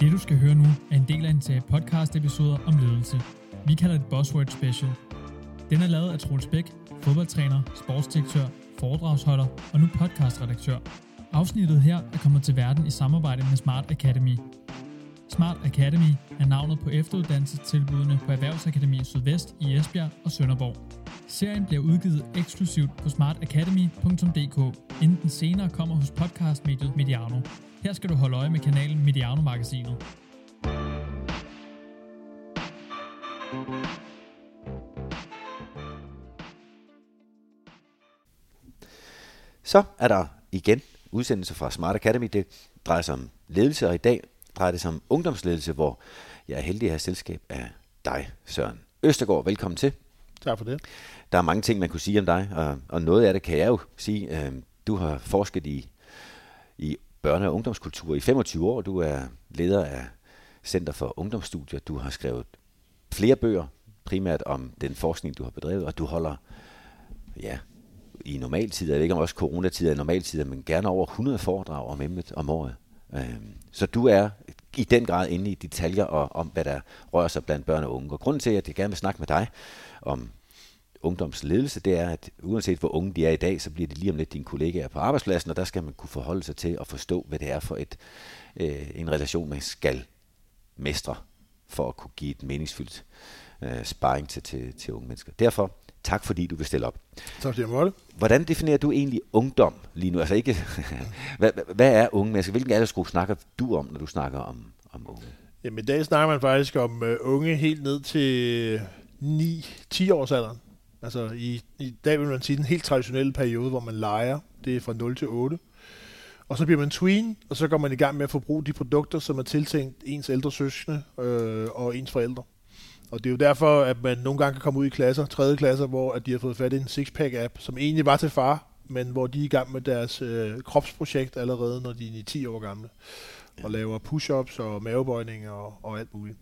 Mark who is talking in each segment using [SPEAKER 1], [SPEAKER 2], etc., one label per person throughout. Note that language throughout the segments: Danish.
[SPEAKER 1] Det du skal høre nu er en del af en serie podcast episoder om ledelse. Vi kalder det Buzzword Special. Den er lavet af Troels Bæk, fodboldtræner, sportsdirektør, foredragsholder og nu podcastredaktør. Afsnittet her er kommet til verden i samarbejde med Smart Academy. Smart Academy er navnet på efteruddannelsestilbudene på Erhvervsakademi Sydvest i Esbjerg og Sønderborg. Serien bliver udgivet eksklusivt på smartacademy.dk, inden den senere kommer hos podcastmediet Mediano. Her skal du holde øje med kanalen Mediano-magasinet.
[SPEAKER 2] Så er der igen udsendelse fra Smart Academy. Det drejer sig om ledelse, og i dag drejer det sig om ungdomsledelse, hvor jeg er heldig at have selskab af dig, Søren Østergaard. Velkommen til.
[SPEAKER 3] Tak for det.
[SPEAKER 2] Der er mange ting, man kunne sige om dig, og, og noget af det kan jeg jo sige. Øh, du har forsket i, i børne- og ungdomskultur i 25 år. Du er leder af Center for Ungdomsstudier. Du har skrevet flere bøger, primært om den forskning, du har bedrevet, og du holder, ja, i normaltid, jeg ved ikke om også coronatider i normaltider, men gerne over 100 foredrag om emnet om året. Øhm, så du er i den grad inde i detaljer og om, hvad der rører sig blandt børn og unge. Og grunden til, at jeg gerne vil snakke med dig om ungdomsledelse, det er, at uanset hvor unge de er i dag, så bliver de lige om lidt dine kollegaer på arbejdspladsen, og der skal man kunne forholde sig til at forstå, hvad det er for et, øh, en relation, man skal mestre for at kunne give et meningsfyldt øh, sparring til, til, til unge mennesker. Derfor tak fordi du vil stille op.
[SPEAKER 3] Tak fordi jeg måtte.
[SPEAKER 2] Hvordan definerer du egentlig ungdom lige nu? Altså ikke, hvad, hvad er unge mennesker? Hvilken aldersgruppe snakker du om, når du snakker om, om unge?
[SPEAKER 3] Jamen i dag snakker man faktisk om uh, unge helt ned til 9-10 års alderen. Altså i, i dag vil man sige den helt traditionelle periode, hvor man leger. Det er fra 0 til 8. Og så bliver man tween, og så går man i gang med at forbruge de produkter, som er tiltænkt ens ældre søskende øh, og ens forældre. Og det er jo derfor, at man nogle gange kan komme ud i klasser, tredje klasser, hvor at de har fået fat i en sixpack-app, som egentlig var til far, men hvor de er i gang med deres øh, kropsprojekt allerede, når de er 10 år gamle, ja. og laver push-ups og mavebøjninger og, og alt muligt.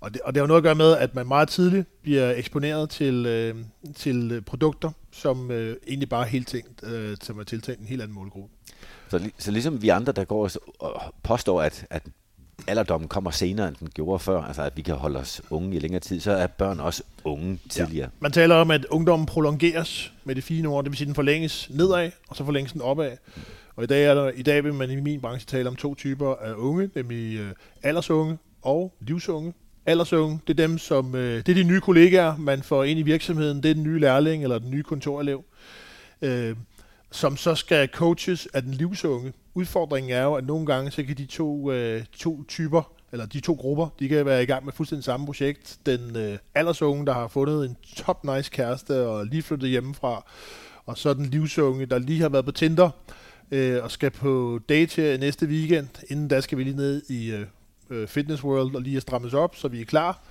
[SPEAKER 3] Og det, og det har noget at gøre med, at man meget tidligt bliver eksponeret til, øh, til produkter, som øh, egentlig bare er helt tænkt, øh, som er tiltænkt en helt anden målgruppe.
[SPEAKER 2] Så, så ligesom vi andre, der går og påstår, at, at alderdommen kommer senere, end den gjorde før, altså at vi kan holde os unge i længere tid, så er børn også unge tidligere. Ja.
[SPEAKER 3] Man taler om, at ungdommen prolongeres med det fine ord, det vil sige, at den forlænges nedad, og så forlænges den opad. Og i dag, er der, i dag vil man i min branche tale om to typer af unge, nemlig øh, aldersunge og livsunge. Aldersunge, det er dem, som, øh, det er de nye kollegaer, man får ind i virksomheden, det er den nye lærling eller den nye kontorelev, øh, som så skal coaches af den livsunge. Udfordringen er jo, at nogle gange så kan de to, øh, to typer, eller de to grupper, de kan være i gang med fuldstændig samme projekt. Den øh, aldersunge, der har fundet en top nice kæreste og lige flyttet hjemmefra, og så den livsunge, der lige har været på Tinder øh, og skal på date her næste weekend. Inden da skal vi lige ned i øh, øh Fitness World og lige strammes op, så vi er klar.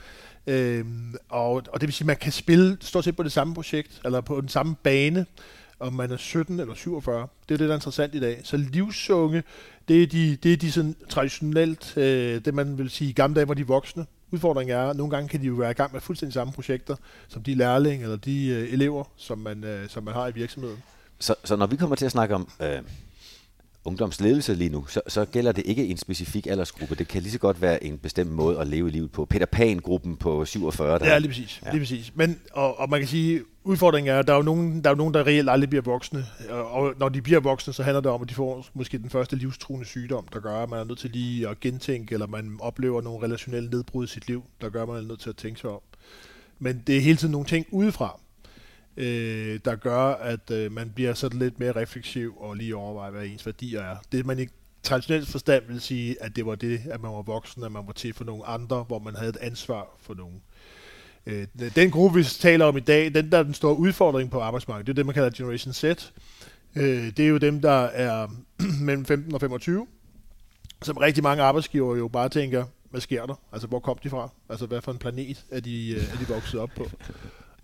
[SPEAKER 3] Øh, og, og det vil sige, at man kan spille stort set på det samme projekt, eller på den samme bane, om man er 17 eller 47. Det er det, der er interessant i dag. Så livsunge, det er de, det er de sådan traditionelt, øh, det man vil sige i gamle dage, hvor de voksne. Udfordringen er, at nogle gange kan de jo være i gang med fuldstændig samme projekter, som de lærlinge eller de øh, elever, som man, øh, som man har i virksomheden.
[SPEAKER 2] Så, så når vi kommer til at snakke om øh, ungdomsledelse lige nu, så, så gælder det ikke en specifik aldersgruppe. Det kan lige så godt være en bestemt måde at leve livet på. Peter Pan-gruppen på 47. Der.
[SPEAKER 3] Ja, lige præcis. Ja. Lige præcis. Men, og, og man kan sige, udfordringen er, at der er jo nogen, der, er jo nogen, der reelt aldrig bliver voksne. Og når de bliver voksne, så handler det om, at de får måske den første livstruende sygdom, der gør, at man er nødt til lige at gentænke, eller man oplever nogle relationelle nedbrud i sit liv, der gør, at man er nødt til at tænke sig om. Men det er hele tiden nogle ting udefra, øh, der gør, at øh, man bliver sådan lidt mere refleksiv og lige overvejer, hvad ens værdier er. Det man i traditionelt forstand vil sige, at det var det, at man var voksen, at man var til for nogle andre, hvor man havde et ansvar for nogen. Øh, den gruppe, vi taler om i dag, den der er den store udfordring på arbejdsmarkedet, det er det, man kalder Generation Z. Øh, det er jo dem, der er mellem 15 og 25, som rigtig mange arbejdsgiver jo bare tænker, hvad sker der? Altså, hvor kom de fra? Altså, hvad for en planet er de, øh, er de vokset op på?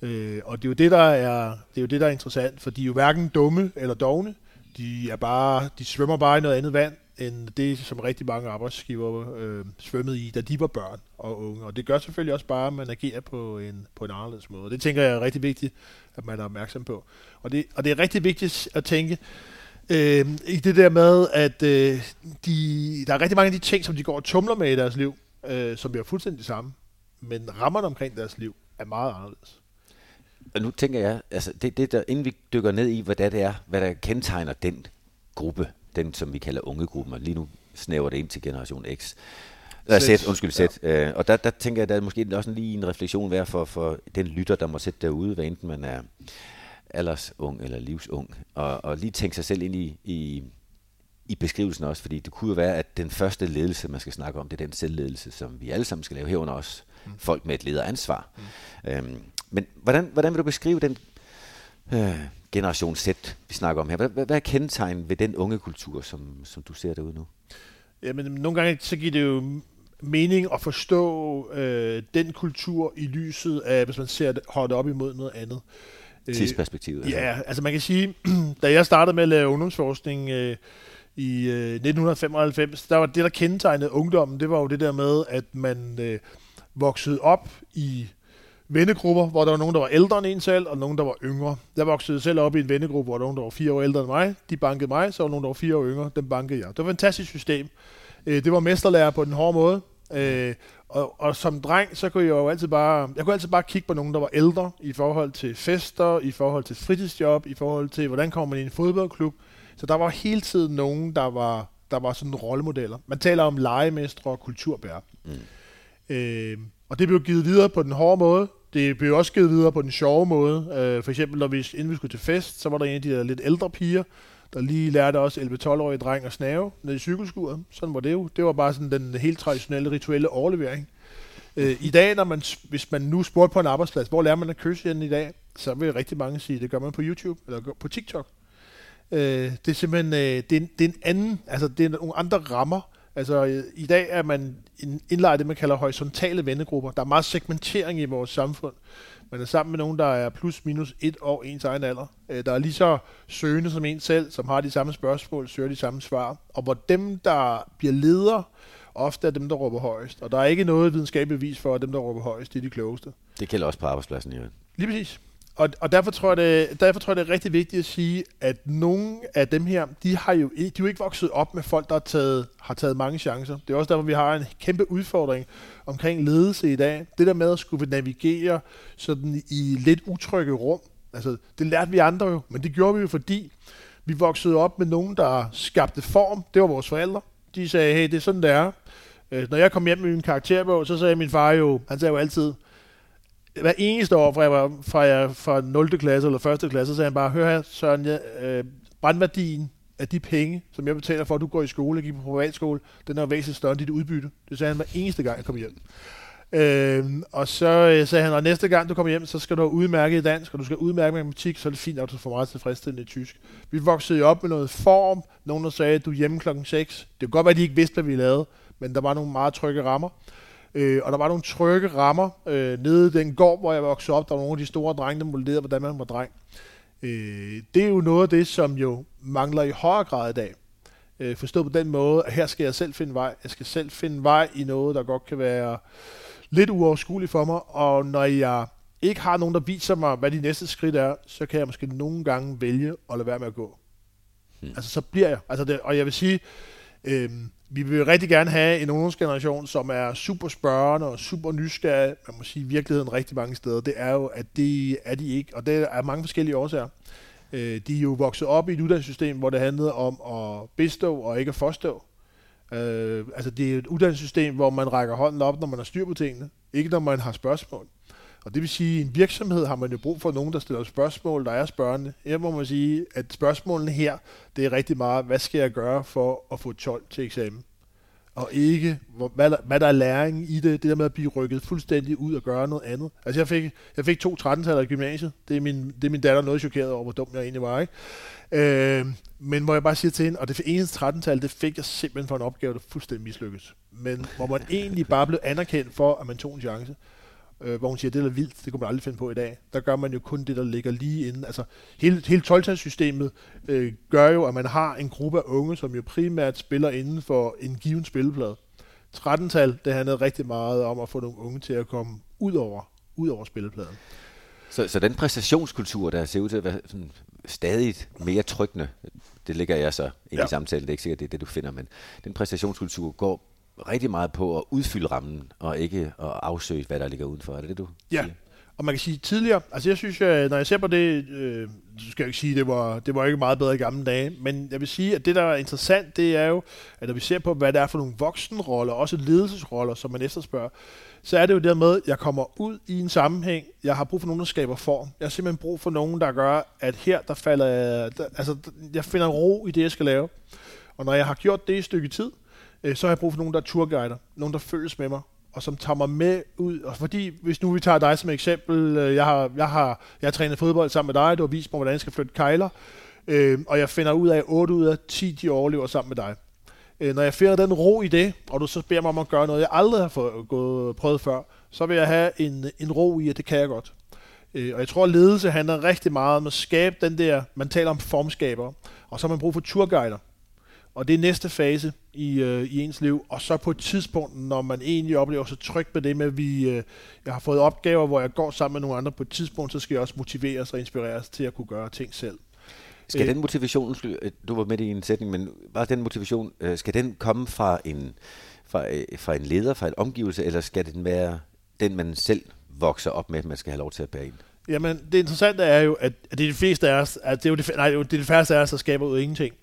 [SPEAKER 3] Øh, og det er jo det, der er, det er jo det, der er interessant, for de er jo hverken dumme eller dogne. De, er bare, de svømmer bare i noget andet vand, end det, som rigtig mange arbejdsgiver øh, svømmede i, da de var børn og unge. Og det gør selvfølgelig også bare, at man agerer på en, på en anderledes måde. Det tænker jeg er rigtig vigtigt, at man er opmærksom på. Og det, og det er rigtig vigtigt at tænke, Øh, I det der med, at øh, de, der er rigtig mange af de ting, som de går og tumler med i deres liv, øh, som bliver fuldstændig samme. Men rammerne omkring deres liv er meget anderledes.
[SPEAKER 2] Og nu tænker jeg, altså det, det der, inden vi dykker ned i, hvad det er, hvad der kendetegner den gruppe, den som vi kalder ungegruppen, og lige nu snæver det ind til generation X. Uh, Z, undskyld, Z. Ja. Uh, og der, der tænker jeg, der er måske også lige en refleksion værd for, for den lytter, der må sætte derude, hvad enten man er aldersung eller livsung, og, og lige tænke sig selv ind i, i, i beskrivelsen også, fordi det kunne jo være, at den første ledelse, man skal snakke om, det er den selvledelse, som vi alle sammen skal lave herunder også mm. folk med et lederansvar. Mm. Øhm, men hvordan, hvordan vil du beskrive den øh, generation Z, vi snakker om her? Hvad, hvad, er kendetegn ved den unge kultur, som, som du ser derude nu?
[SPEAKER 3] Jamen, nogle gange så giver det jo mening at forstå øh, den kultur i lyset af, hvis man ser det, holdt op imod noget andet.
[SPEAKER 2] Øh, Tidsperspektivet.
[SPEAKER 3] Øh, ja, altså man kan sige, da jeg startede med at lave ungdomsforskning øh, i øh, 1995, der var det, der kendetegnede ungdommen, det var jo det der med, at man øh, voksede op i vennegrupper, hvor der var nogen, der var ældre end en selv, og nogen, der var yngre. Jeg voksede selv op i en vennegruppe, hvor der var nogen, der var fire år ældre end mig. De bankede mig, så var der nogen, der var fire år yngre. Dem bankede jeg. Det var et fantastisk system. Øh, det var mesterlærer på den hårde måde. Øh, og, og som dreng, så kunne jeg jo altid bare, jeg kunne altid bare kigge på nogen, der var ældre i forhold til fester, i forhold til fritidsjob, i forhold til, hvordan kommer man i en fodboldklub. Så der var hele tiden nogen, der var, der var sådan rollemodeller. Man taler om legemestre og kulturbær. Mm. Øh, og det blev givet videre på den hårde måde. Det blev også givet videre på den sjove måde. Øh, for eksempel, når vi, inden vi skulle til fest, så var der en af de der lidt ældre piger, der lige lærte også 11-12-årige dreng at snave ned i cykelskuret. Sådan var det jo. Det var bare sådan den helt traditionelle rituelle overlevering. Øh, I dag, når man, hvis man nu spurgte på en arbejdsplads, hvor lærer man at kysse i dag, så vil rigtig mange sige, at det gør man på YouTube eller på TikTok. Øh, det er simpelthen øh, det, er, det er en anden, altså det er nogle andre rammer. Altså i dag er man indlejret det, man kalder horisontale vennegrupper. Der er meget segmentering i vores samfund. Man er sammen med nogen, der er plus minus et år ens egen alder. Øh, der er lige så søgende som en selv, som har de samme spørgsmål, søger de samme svar. Og hvor dem, der bliver ledere, ofte er dem, der råber højst. Og der er ikke noget videnskabeligt bevis for, at dem, der råber højst, de er de klogeste.
[SPEAKER 2] Det gælder også på arbejdspladsen,
[SPEAKER 3] ja. Lige præcis. Og, og derfor, tror jeg, det, derfor tror jeg, det er rigtig vigtigt at sige, at nogle af dem her, de har jo, de er jo ikke vokset op med folk, der har taget, har taget mange chancer. Det er også derfor, vi har en kæmpe udfordring omkring ledelse i dag. Det der med at skulle navigere sådan i lidt utrygge rum. Altså, det lærte vi andre jo, men det gjorde vi jo, fordi vi voksede op med nogen, der skabte form. Det var vores forældre. De sagde, hey, det er sådan, det er. Øh, når jeg kom hjem med min karakterbog, så sagde min far jo, han sagde jo altid, hver eneste år, fra jeg var fra, jeg, fra 0. klasse eller 1. klasse, så sagde han bare, hør her, Søren, ja, øh, brandværdien af de penge, som jeg betaler for, at du går i skole og gik på privatskole, den er væsentligt større end dit udbytte. Det sagde han hver eneste gang, jeg kom hjem. Øh, og så øh, sagde han, og næste gang du kommer hjem, så skal du udmærke i dansk, og du skal udmærke matematik, så er det fint, at du får meget tilfredsstillende i tysk. Vi voksede jo op med noget form. Nogen, der sagde, at du er hjemme klokken 6. Det kunne godt være, at de ikke vidste, hvad vi lavede, men der var nogle meget trygge rammer. Øh, og der var nogle trygge rammer øh, nede i den gård, hvor jeg voksede op. Der var nogle af de store drenge, der modellerede, hvordan man var dreng. Øh, det er jo noget af det, som jo mangler i højere grad i dag. Øh, forstået på den måde, at her skal jeg selv finde vej. Jeg skal selv finde vej i noget, der godt kan være lidt uoverskueligt for mig. Og når jeg ikke har nogen, der viser mig, hvad de næste skridt er, så kan jeg måske nogle gange vælge at lade være med at gå. Hmm. Altså, så bliver jeg. Altså det, og jeg vil sige, øh, vi vil rigtig gerne have en ungdomsgeneration, som er super spørgende og super nysgerrig. Man må sige i virkeligheden rigtig mange steder. Det er jo, at det er de ikke, og det er mange forskellige årsager. Øh, de er jo vokset op i et uddannelsessystem, hvor det handlede om at bestå og ikke at forstå. Øh, altså det er et uddannelsessystem, hvor man rækker hånden op, når man har styr på tingene, ikke når man har spørgsmål. Og det vil sige, at i en virksomhed har man jo brug for nogen, der stiller spørgsmål, der er spørgende. Her må man sige, at spørgsmålene her, det er rigtig meget, hvad skal jeg gøre for at få 12 til eksamen? Og ikke, hvad, der, hvad der er læring i det, det der med at blive rykket fuldstændig ud og gøre noget andet. Altså jeg fik, jeg fik to 13 i gymnasiet. Det er, min, det er min datter noget chokeret over, hvor dum jeg egentlig var. Ikke? Øh, men hvor jeg bare siger til hende, og det eneste 13-tal, det fik jeg simpelthen for en opgave, der fuldstændig mislykkes. Men hvor man egentlig bare blev anerkendt for, at man tog en chance øh, hvor hun siger, det er vildt, det kunne man aldrig finde på i dag. Der gør man jo kun det, der ligger lige inden. Altså, hele, hele 12 systemet øh, gør jo, at man har en gruppe af unge, som jo primært spiller inden for en given spilleplade. 13-tal, det handlede rigtig meget om at få nogle unge til at komme ud over, ud over spillepladen.
[SPEAKER 2] Så, så den præstationskultur, der ser ud til at være sådan stadig mere tryggende, Det ligger jeg så ind
[SPEAKER 3] Ja.
[SPEAKER 2] i samtalen. Det er ikke sikkert, det er det, du finder, men den præstationskultur går rigtig meget på at udfylde rammen, og ikke at afsøge, hvad der ligger udenfor. Er det det, du
[SPEAKER 3] Ja.
[SPEAKER 2] siger?
[SPEAKER 3] Og man kan sige tidligere, altså jeg synes, øh, når jeg ser på det, øh, så skal jeg ikke sige, det var, det var ikke meget bedre i gamle dage, men jeg vil sige, at det, der er interessant, det er jo, at når vi ser på, hvad det er for nogle voksenroller, også ledelsesroller, som man efterspørger, så er det jo dermed, at jeg kommer ud i en sammenhæng, jeg har brug for nogen, der skaber form. Jeg har simpelthen brug for nogen, der gør, at her, der falder jeg, der, altså, jeg finder ro i det, jeg skal lave. Og når jeg har gjort det i et stykke tid, øh, så har jeg brug for nogen, der er turguider, nogen, der følges med mig, og som tager mig med ud. Og fordi, hvis nu vi tager dig som eksempel, øh, jeg har, jeg har, jeg har trænet fodbold sammen med dig, du har vist mig, hvordan jeg skal flytte kejler, øh, og jeg finder ud af, at 8 ud af 10, de overlever sammen med dig. Øh, når jeg finder den ro i det, og du så beder mig om at gøre noget, jeg aldrig har fået, gået, prøvet før, så vil jeg have en, en ro i, at det kan jeg godt. Øh, og jeg tror, at ledelse handler rigtig meget om at skabe den der, man taler om formskaber, og så har man brug for turguider. Og det er næste fase i, øh, i ens liv. Og så på et tidspunkt, når man egentlig oplever sig tryg med det med, at vi, øh, jeg har fået opgaver, hvor jeg går sammen med nogle andre på et tidspunkt, så skal jeg også motiveres og inspireres til at kunne gøre ting selv.
[SPEAKER 2] Skal
[SPEAKER 3] Øh.
[SPEAKER 2] den motivation, øh, du var med i en sætning, men bare den motivation, øh, skal den komme fra en, fra, fra en leder, fra en omgivelse, eller skal den være den, man selv vokser op med, man skal have lov til at bære ind?
[SPEAKER 3] Jamen, det interessante er jo, at, det er de fleste af os, at det er jo det, nej, det er det er de færreste af os, der skaber ud af ingenting.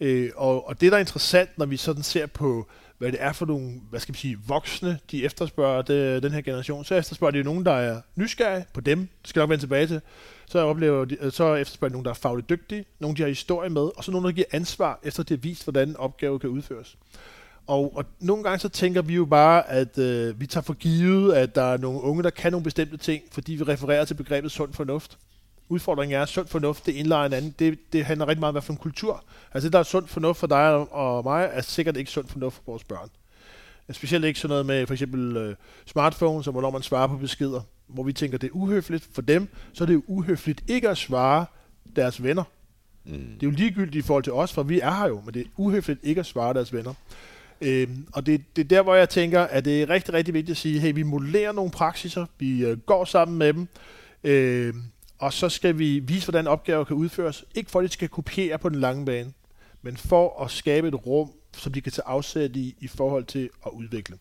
[SPEAKER 3] Øh, og, og det, der er interessant, når vi sådan ser på, hvad det er for nogle, hvad skal vi sige, voksne, de efterspørger det, den her generation, så efterspørger de jo nogen, der er nysgerrige på dem, det skal jeg nok vende tilbage til. Så, oplever de, så efterspørger de nogen, der er fagligt dygtige, nogen, de har historie med, og så nogen, der giver ansvar, efter det er vist, hvordan opgaven kan udføres. Og, og nogle gange så tænker vi jo bare, at øh, vi tager for givet, at der er nogle unge, der kan nogle bestemte ting, fordi vi refererer til begrebet sund fornuft. Udfordringen er, sund fornuft, det indlejer en anden. Det, det handler rigtig meget om, hvad for en kultur. Altså det, der er sund fornuft for dig og mig, er sikkert ikke sund fornuft for vores børn. Specielt ikke sådan noget med for eksempel øh, smartphones, og hvornår man svarer på beskeder, hvor vi tænker, det er uhøfligt for dem, så er det jo uhøfligt ikke at svare deres venner.
[SPEAKER 2] Mm.
[SPEAKER 3] Det er jo ligegyldigt i forhold til os, for vi er her jo, men det er uhøfligt ikke at svare deres venner. Øhm, og det, det er der, hvor jeg tænker, at det er rigtig, rigtig vigtigt at sige, hey, vi modellerer nogle praksiser, vi øh, går sammen med dem, øh, og så skal vi vise, hvordan opgaver kan udføres. Ikke for, at de skal kopiere på den lange bane, men for at skabe et rum, som de kan tage afsæt i, i forhold til at udvikle.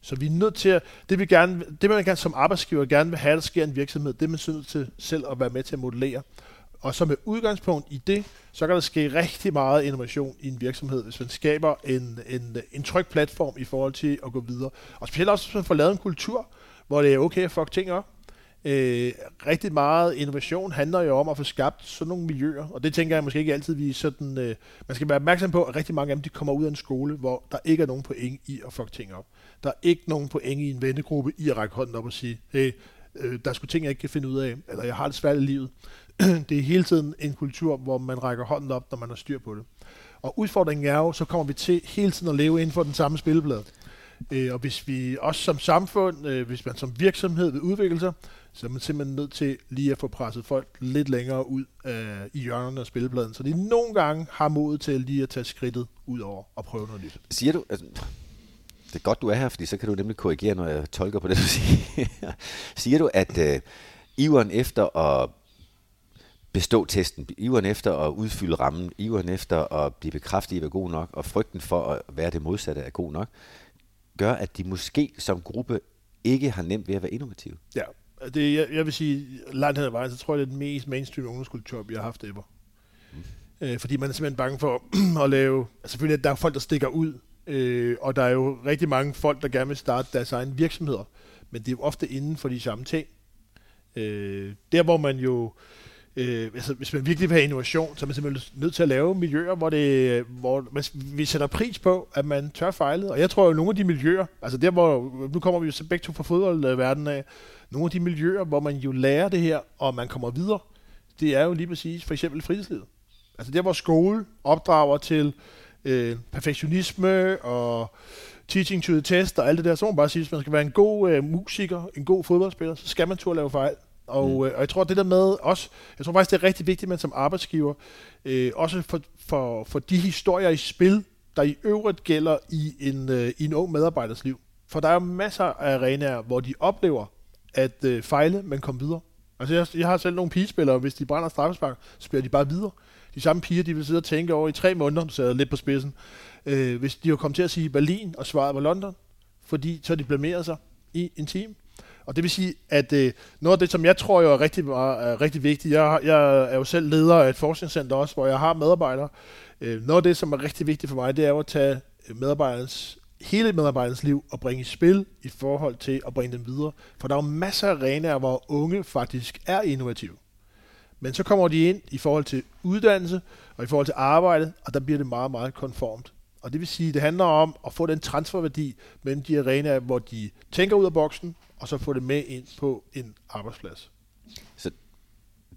[SPEAKER 3] Så vi er nødt til at, det, vi gerne, det man gerne som arbejdsgiver gerne vil have, der sker en virksomhed, det er man nødt til selv at være med til at modellere. Og så med udgangspunkt i det, så kan der ske rigtig meget innovation i en virksomhed, hvis man skaber en, en, en tryg platform i forhold til at gå videre. Og specielt også, hvis man får lavet en kultur, hvor det er okay at fuck ting op. Øh, rigtig meget innovation handler jo om at få skabt sådan nogle miljøer, og det tænker jeg måske ikke altid, vi er sådan, øh, man skal være opmærksom på, at rigtig mange af dem, de kommer ud af en skole, hvor der ikke er nogen point i at fuck ting op. Der er ikke nogen point i en vennegruppe i at række hånden op og sige, hey, øh, der er sgu ting, jeg ikke kan finde ud af, eller jeg har det svært i livet. det er hele tiden en kultur, hvor man rækker hånden op, når man har styr på det. Og udfordringen er jo, så kommer vi til hele tiden at leve inden for den samme spilleplade. Øh, og hvis vi også som samfund, øh, hvis man som virksomhed vil udvikle sig, så er man simpelthen nødt til lige at få presset folk lidt længere ud øh, i hjørnerne af spillepladen, så de nogle gange har mod til lige at tage skridtet ud over og prøve noget nyt.
[SPEAKER 2] Siger du, altså, det er godt, du er her, fordi så kan du nemlig korrigere, når jeg tolker på det, du siger. siger du, at øh, iveren efter at bestå testen, iveren efter at udfylde rammen, iveren efter at blive bekræftet i at være god nok, og frygten for at være det modsatte af god nok, gør, at de måske som gruppe ikke har nemt ved at være innovative?
[SPEAKER 3] Ja, det, jeg, jeg vil sige, langt hen ad vejen, så tror jeg, det er den mest mainstream ungdomskultur, vi har haft ever. Mm. Øh, fordi man er simpelthen bange for at lave... Altså selvfølgelig, at der er folk, der stikker ud, øh, og der er jo rigtig mange folk, der gerne vil starte deres egen virksomheder, men det er jo ofte inden for de samme ting. Øh, der, hvor man jo... Øh, Øh, altså, hvis man virkelig vil have innovation, så er man simpelthen nødt til at lave miljøer, hvor, det, hvor man, vi sætter pris på, at man tør fejle. Og jeg tror jo, nogle af de miljøer, altså der hvor, nu kommer vi jo så begge to fra fodboldverdenen af, nogle af de miljøer, hvor man jo lærer det her, og man kommer videre, det er jo lige præcis for eksempel fritidslivet. Altså der, hvor skole opdrager til øh, perfektionisme og teaching to the test og alt det der, så må man bare sige, hvis man skal være en god øh, musiker, en god fodboldspiller, så skal man turde lave fejl. Og, mm. øh, og jeg tror, det der med også, jeg tror faktisk, det er rigtig vigtigt, at man som arbejdsgiver, øh, også for, for, for de historier i spil, der i øvrigt gælder i en, øh, i en ung medarbejders liv. For der er jo masser af arenaer, hvor de oplever at øh, fejle, men komme videre. Altså jeg, jeg har selv nogle pigespillere, hvis de brænder straffespark, så bliver de bare videre. de samme piger, de vil sidde og tænke over i tre måneder, du sad lidt på spidsen, øh, hvis de jo kom til at sige Berlin, og svaret var London, fordi så de blameret sig i en time. Og det vil sige, at øh, noget af det, som jeg tror jo er rigtig, øh, er rigtig vigtigt, jeg, jeg er jo selv leder af et forskningscenter også, hvor jeg har medarbejdere. Øh, noget af det, som er rigtig vigtigt for mig, det er jo at tage medarbejderens hele medarbejderens liv og bringe i spil i forhold til at bringe dem videre. For der er jo masser af arenaer, hvor unge faktisk er innovative. Men så kommer de ind i forhold til uddannelse og i forhold til arbejde, og der bliver det meget, meget konformt. Og det vil sige, at det handler om at få den transferværdi mellem de arenaer, hvor de tænker ud af boksen, og så få det med ind på en arbejdsplads.
[SPEAKER 2] Så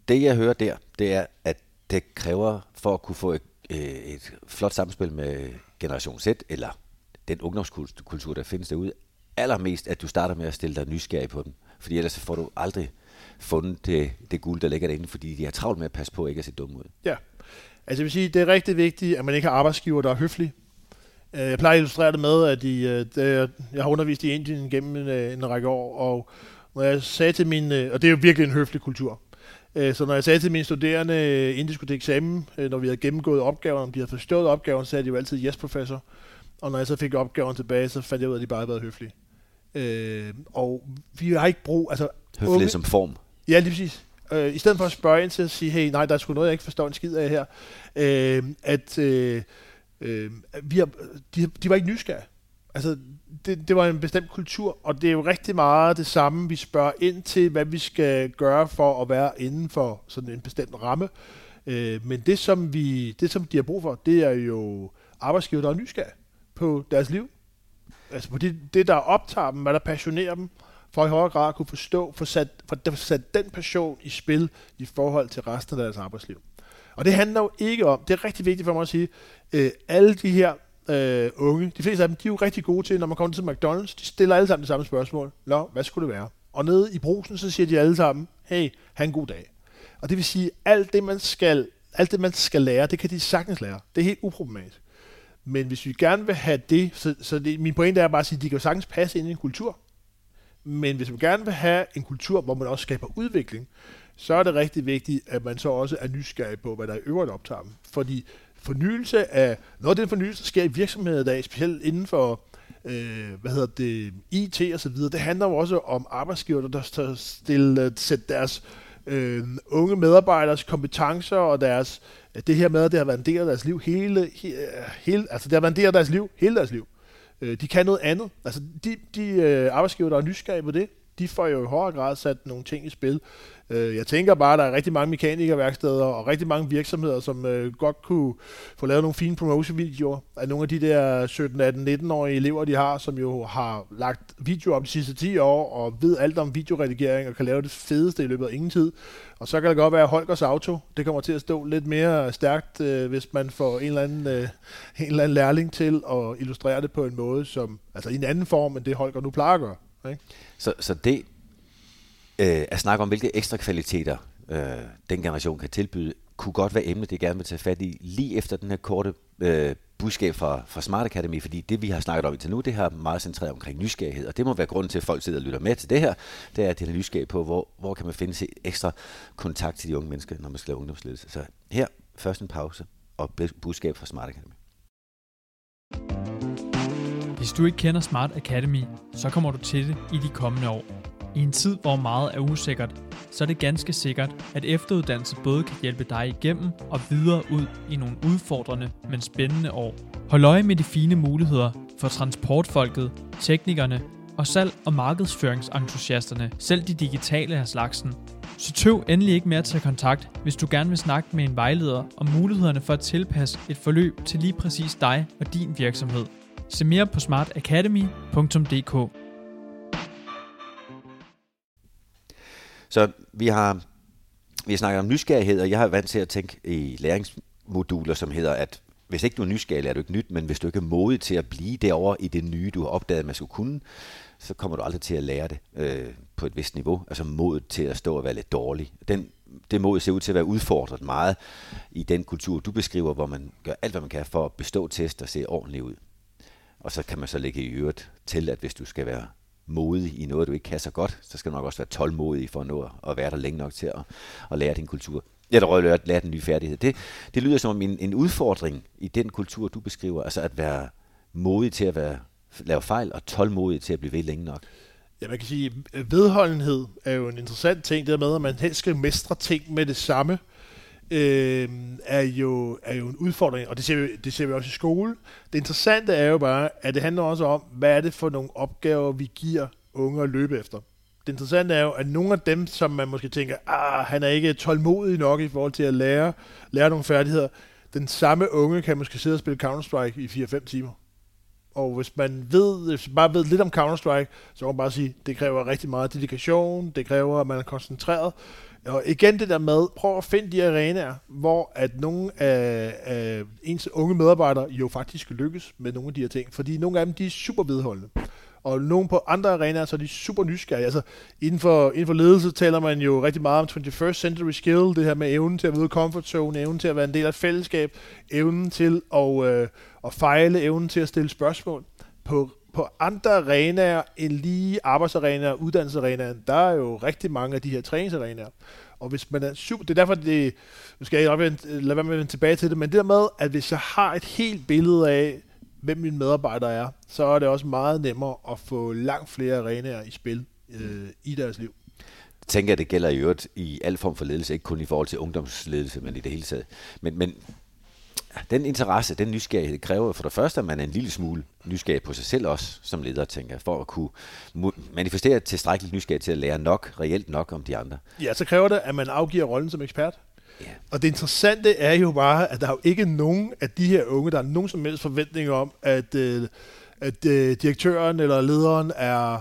[SPEAKER 2] det, jeg hører der, det er, at det kræver for at kunne få et, øh, et flot samspil med Generation Z, eller den ungdomskultur, der findes derude, allermest, at du starter med at stille dig nysgerrig på dem. Fordi ellers får du aldrig fundet det, det guld, der ligger derinde, fordi de har travlt med at passe på ikke at se dumme ud.
[SPEAKER 3] Ja, altså jeg vil sige, det er rigtig vigtigt, at man ikke har arbejdsgiver, der er høflig. Øh, jeg plejer at illustrere det med, at de, øh, jeg har undervist i Indien gennem en, øh, en række år, og når jeg sagde til mine, og det er jo virkelig en høflig kultur, så når jeg sagde til mine studerende, inden de skulle til eksamen, når vi havde gennemgået opgaven, om de havde forstået opgaven, så sagde de jo altid yes, professor. Og når jeg så fik opgaven tilbage, så fandt jeg ud af, at de bare havde været høflige. Øh, og vi har ikke brug... Altså,
[SPEAKER 2] Høflig unge, som form.
[SPEAKER 3] Ja, lige præcis. Øh, I stedet for at spørge ind til at sige, hey, nej, der er sgu noget, jeg ikke forstår en skid af her. Øh, at øh, øh, vi har, de, de var ikke nysgerrige. Altså, det, det var en bestemt kultur, og det er jo rigtig meget det samme, vi spørger ind til, hvad vi skal gøre for at være inden for sådan en bestemt ramme. Øh, men det som, vi, det, som de har brug for, det er jo arbejdsgiver, der er nysgerrige på deres liv. Altså på det, det, der optager dem, hvad der passionerer dem, for i højere grad at kunne forstå, for sat, for sat den passion i spil i forhold til resten af deres arbejdsliv. Og det handler jo ikke om, det er rigtig vigtigt for mig at sige, øh, alle de her øh, unge, de fleste af dem, de er jo rigtig gode til, når man kommer til McDonald's, de stiller alle sammen det samme spørgsmål. Nå, hvad skulle det være? Og nede i brusen, så siger de alle sammen, hey, have en god dag. Og det vil sige, alt det, man skal, alt det, man skal lære, det kan de sagtens lære. Det er helt uproblematisk. Men hvis vi gerne vil have det, så, så det, min pointe er bare at sige, at de kan jo sagtens passe ind i en kultur. Men hvis man gerne vil have en kultur, hvor man også skaber udvikling, så er det rigtig vigtigt, at man så også er nysgerrig på, hvad der i øvrigt optager dem. Fordi fornyelse af, noget af den fornyelse, der sker i virksomheder i dag, specielt inden for øh, hvad hedder det, IT og så videre, det handler jo også om arbejdsgiver, der skal stille, øh, sætte deres øh, unge medarbejderes kompetencer og deres, det her med, at det har været en del af deres liv hele, hele altså det har været en del af deres liv, hele deres liv. Øh, de kan noget andet. Altså de, de øh, arbejdsgiver, der er nysgerrige på det, de får jo i højere grad sat nogle ting i spil. Øh, jeg tænker bare, at der er rigtig mange mekanikerværksteder og rigtig mange virksomheder, som øh, godt kunne få lavet nogle fine promotion-videoer af nogle af de der 17, 18, 19-årige elever, de har, som jo har lagt video op de sidste 10 år og ved alt om videoredigering og kan lave det fedeste i løbet af ingen tid. Og så kan det godt være, at Holgers Auto, det kommer til at stå lidt mere stærkt, øh, hvis man får en eller, anden, øh, en eller anden lærling til at illustrere det på en måde, som, altså i en anden form, end det Holger nu plejer at gøre. Ikke?
[SPEAKER 2] Så, så det øh, at snakke om, hvilke ekstra kvaliteter øh, den generation kan tilbyde, kunne godt være emnet, det gerne vil tage fat i, lige efter den her korte øh, budskab fra, fra Smart Academy, fordi det, vi har snakket om indtil nu, det har meget centreret omkring nysgerrighed, og det må være grunden til, at folk sidder og lytter med til det her, det er, at de er nysgerrige på, hvor, hvor kan man finde ekstra kontakt til de unge mennesker, når man skal lave ungdomsledelse. Så her, først en pause, og budskab fra Smart Academy.
[SPEAKER 1] Hvis du ikke kender Smart Academy, så kommer du til det i de kommende år. I en tid, hvor meget er usikkert, så er det ganske sikkert, at efteruddannelse både kan hjælpe dig igennem og videre ud i nogle udfordrende, men spændende år. Hold øje med de fine muligheder for transportfolket, teknikerne og salg- og markedsføringsentusiasterne, selv de digitale af slagsen. Så tøv endelig ikke med at tage kontakt, hvis du gerne vil snakke med en vejleder om mulighederne for at tilpasse et forløb til lige præcis dig og din virksomhed. Se mere på smartacademy.dk.
[SPEAKER 2] Så vi har, vi har snakket om nysgerrighed, og jeg har vant til at tænke i læringsmoduler, som hedder, at hvis ikke du er nysgerrig, er du ikke nyt, men hvis du ikke er modig til at blive derovre i det nye, du har opdaget, man skulle kunne, så kommer du aldrig til at lære det øh, på et vist niveau. Altså modet til at stå og være lidt dårlig. Den, det mod ser ud til at være udfordret meget i den kultur, du beskriver, hvor man gør alt, hvad man kan for at bestå test og se ordentligt ud. Og så kan man så lægge i øvrigt til, at hvis du skal være modig i noget, du ikke kan så godt, så skal du nok også være tålmodig for at nå at være der længe nok til at, at lære din kultur. Ja, der røg at lære en ny færdighed. Det, det lyder som en, en udfordring i den kultur, du beskriver. Altså at være modig til at være, lave fejl, og tålmodig til at blive ved længe nok.
[SPEAKER 3] Ja, man kan sige, at vedholdenhed er jo en interessant ting, det med, at man helst skal mestre ting med det samme, øh, er, jo, er jo en udfordring, og det ser, vi, det ser vi også i skole. Det interessante er jo bare, at det handler også om, hvad er det for nogle opgaver, vi giver unge at løbe efter. Det interessante er jo, at nogle af dem, som man måske tænker, ah, han er ikke tålmodig nok i forhold til at lære, lære nogle færdigheder, den samme unge kan måske sidde og spille Counter-Strike i 4-5 timer. Og hvis man ved, hvis man bare ved lidt om Counter-Strike, så kan man bare sige, det kræver rigtig meget dedikation, det kræver, at man er koncentreret. Og igen det der med, prøv at finde de arenaer, hvor at nogle af, af ens unge medarbejdere jo faktisk lykkes med nogle af de her ting. Fordi nogle af dem, de er super vedholdende. Og nogen på andre arenaer, så er de super nysgerrige. Altså, inden for, inden for ledelse taler man jo rigtig meget om 21st century skill, det her med evnen til at vide comfort zone, evnen til at være en del af et fællesskab, evnen til at, øh, at fejle, evnen til at stille spørgsmål. På, på andre arenaer end lige arbejdsarenaer, uddannelsesarenaer, der er jo rigtig mange af de her træningsarenaer. Og hvis man er super, det er derfor, det, nu skal jeg lade være med at vende tilbage til det, men det der med, at hvis jeg har et helt billede af, hvem mine medarbejdere er, så er det også meget nemmere at få langt flere arenaer i spil øh, i deres liv.
[SPEAKER 2] Jeg tænker, at det gælder i øvrigt i al form for ledelse, ikke kun i forhold til ungdomsledelse, men i det hele taget. Men, men den interesse, den nysgerrighed, kræver for det første, at man er en lille smule nysgerrig på sig selv også, som leder, tænker for at kunne manifestere tilstrækkeligt nysgerrig til at lære nok, reelt nok om de andre.
[SPEAKER 3] Ja, så kræver det, at man afgiver rollen som ekspert. Ja. Og det interessante er jo bare, at der er jo ikke nogen af de her unge, der har nogen som helst forventning om, at, øh, at øh, direktøren eller lederen er,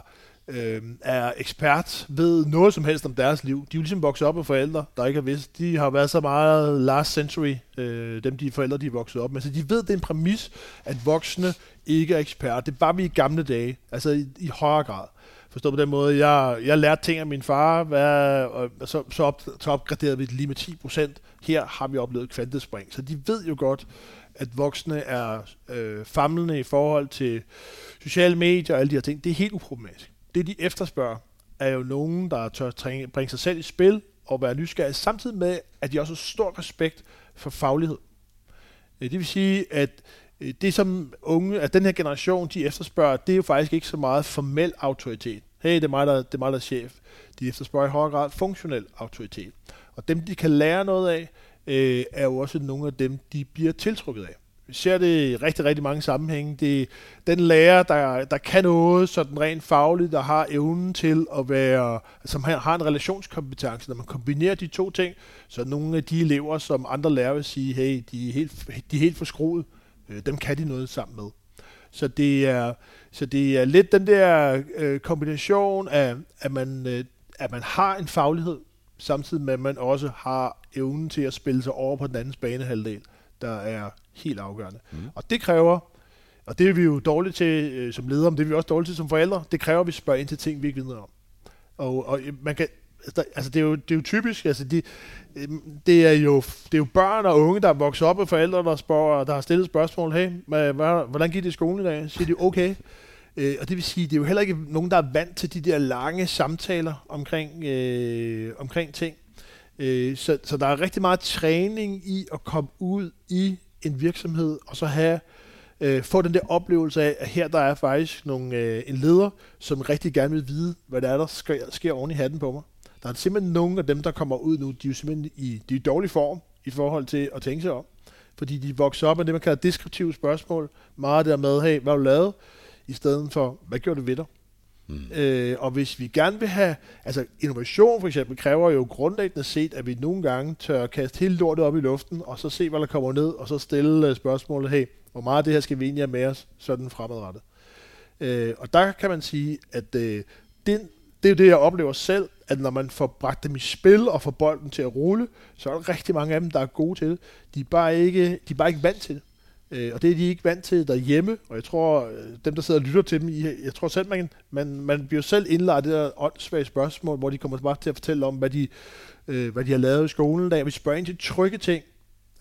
[SPEAKER 3] øh, er ekspert, ved noget som helst om deres liv. De er jo ligesom vokset op med forældre, der ikke har vidst. De har været så meget last century, øh, dem de forældre, de er vokset op med. Så de ved, det er en præmis, at voksne ikke er eksperter. Det var vi i gamle dage, altså i, i højere grad. Forstået på den måde, jeg, jeg lærte ting af min far, hvad, og så, så, op, så opgraderede vi det lige med 10 procent. Her har vi oplevet kvantespring. Så de ved jo godt, at voksne er øh, famlende i forhold til sociale medier og alle de her ting. Det er helt uproblematisk. Det, de efterspørger, er jo nogen, der tør trænge, bringe sig selv i spil og være nysgerrige, samtidig med, at de også har stor respekt for faglighed. Øh, det vil sige, at Øh, det som unge, at den her generation, de efterspørger, det er jo faktisk ikke så meget formel autoritet. Hey, det er mig, der, det er, mig, der er chef. De efterspørger i højere grad funktionel autoritet. Og dem, de kan lære noget af, øh, er jo også nogle af dem, de bliver tiltrukket af. Vi ser det i rigtig, rigtig mange sammenhænge. Det er den lærer, der, der kan noget sådan rent fagligt, der har evnen til at være, som altså, har en relationskompetence. Når man kombinerer de to ting, så er nogle af de elever, som andre lærere vil sige, hey, de er helt, de er helt forskruet. Øh, dem kan de noget sammen med. Så det er, så det er lidt den der øh, kombination af, at man, øh, at man har en faglighed, samtidig med, at man også har evnen til at spille sig over på den andens banehalvdel, der er helt afgørende. Mm. Og det kræver, og det er vi jo dårligt til øh, som ledere, men det er vi også dårligt til som forældre, det kræver, at vi spørger ind til ting, vi ikke ved om. Og, og man kan, der, altså det, er jo, det er jo typisk, altså de, øhm, det, er jo, det er jo børn og unge, der er vokset op med forældre, der, spørger, der har stillet spørgsmål, hey, hvordan gik det i skolen i dag? Så siger de, okay. Øh, og det vil sige, det er jo heller ikke nogen, der er vant til de der lange samtaler omkring, øh, omkring ting. Øh, så, så der er rigtig meget træning i at komme ud i en virksomhed, og så have øh, få den der oplevelse af, at her der er faktisk nogle, øh, en leder, som rigtig gerne vil vide, hvad der er, der sker, sker oven i hatten på mig. Der er simpelthen nogle af dem, der kommer ud nu, de er jo simpelthen i, de er i dårlig form i forhold til at tænke sig om. Fordi de vokser op med det, man kalder deskriptive spørgsmål. Meget der med, hey, hvad har du lavet? I stedet for, hvad gjorde du ved dig? Mm. Øh, og hvis vi gerne vil have, altså innovation for eksempel, kræver jo grundlæggende set, at vi nogle gange tør kaste hele lortet op i luften, og så se, hvad der kommer ned, og så stille uh, spørgsmålet, hey, hvor meget af det her skal vi egentlig have med os, sådan fremadrettet. Øh, og der kan man sige, at øh, den, det er det, jeg oplever selv, at når man får bragt dem i spil og får bolden til at rulle, så er der rigtig mange af dem, der er gode til det. De er bare ikke, de er bare ikke vant til det. Øh, og det er de ikke vant til derhjemme, og jeg tror, øh, dem der sidder og lytter til dem, jeg tror selv, man, man, man bliver selv indlagt det der åndssvage spørgsmål, hvor de kommer bare til at fortælle om, hvad de, øh, hvad de har lavet i skolen. Der. Vi spørger ind til trygge ting,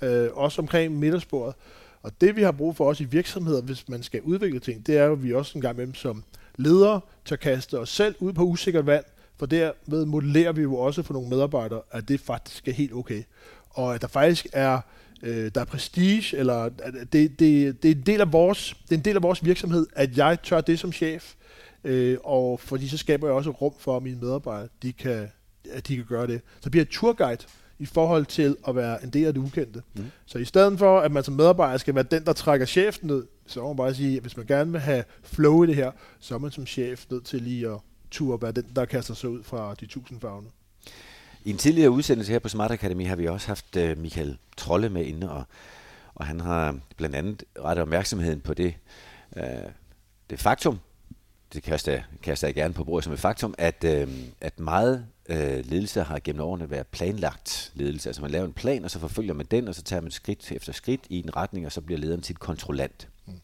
[SPEAKER 3] øh, også omkring middagsbordet. Og det vi har brug for også i virksomheder, hvis man skal udvikle ting, det er jo, at vi også en gang imellem som ledere tør kaste os selv ud på usikkert vand, for derved modellerer vi jo også for nogle medarbejdere, at det faktisk er helt okay. Og at der faktisk er, øh, der er prestige, eller at det, det, det, er en del af vores, det er en del af vores virksomhed, at jeg tør det som chef, øh, og fordi så skaber jeg også rum for, at mine medarbejdere de kan, at de kan gøre det. Så bliver jeg tourguide i forhold til at være en del af det ukendte. Mm. Så i stedet for, at man som medarbejder skal være den, der trækker chefen ned, så må man bare sige, at hvis man gerne vil have flow i det her, så er man som chef nødt til lige at turde være den, der kaster sig ud fra de tusind farvene.
[SPEAKER 2] I en tidligere udsendelse her på Smart Academy har vi også haft øh, Michael Trolle med inde, og, og han har blandt andet rettet opmærksomheden på det, øh, det faktum, det kaster jeg, kaster jeg gerne på bordet som et faktum, at, øh, at meget øh, ledelse har gennem årene været planlagt ledelse. Altså man laver en plan, og så forfølger man den, og så tager man skridt efter skridt i en retning, og så bliver lederen til et kontrollant. Mm.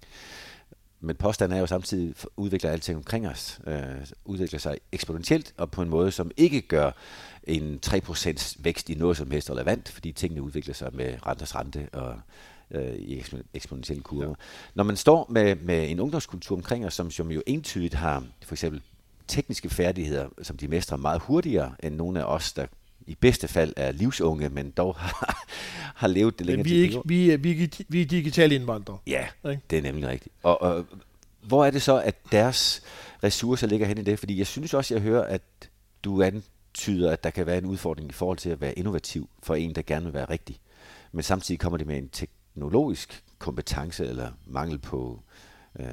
[SPEAKER 2] Men påstanden er jo samtidig, udvikler alting omkring os, øh, udvikler sig eksponentielt, og på en måde, som ikke gør en 3% vækst i noget som helst relevant, fordi tingene udvikler sig med renters rente og øh, i eksponentielle kurver. Ja. Når man står med, med en ungdomskultur omkring os, som, som jo entydigt har for eksempel tekniske færdigheder, som de mestrer meget hurtigere end nogle af os, der i bedste fald er livsunge, men dog har, har levet det længere
[SPEAKER 3] men vi er, ikke, vi, er, vi, er, vi er digitale indvandrere.
[SPEAKER 2] Ja, ikke? det er nemlig rigtigt. Og, og hvor er det så, at deres ressourcer ligger hen i det? Fordi jeg synes også, jeg hører, at du antyder, at der kan være en udfordring i forhold til at være innovativ for en, der gerne vil være rigtig. Men samtidig kommer det med en teknologisk kompetence eller mangel på øh,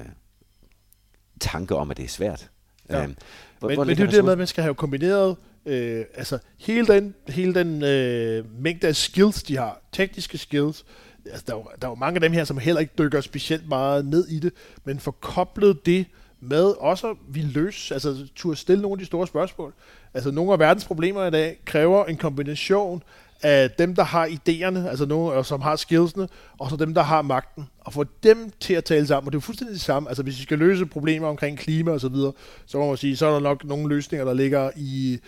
[SPEAKER 2] tanke om, at det er svært.
[SPEAKER 3] Ja. Øhm, hvor, men, hvor men det er det med, at man skal have kombineret øh, altså hele den, hele den øh, mængde af skills, de har, tekniske skills, altså, der, er jo, der er jo mange af dem her, som heller ikke dykker specielt meget ned i det, men forkoblet det med også, vi løs, altså turde stille nogle af de store spørgsmål. Altså nogle af verdens problemer i dag kræver en kombination af dem, der har idéerne, altså nogen, øh, som har skillsene, og så dem, der har magten. Og få dem til at tale sammen, og det er fuldstændig det samme. Altså hvis vi skal løse problemer omkring klima og så videre, så må man sige, så er der nok nogle løsninger, der ligger i,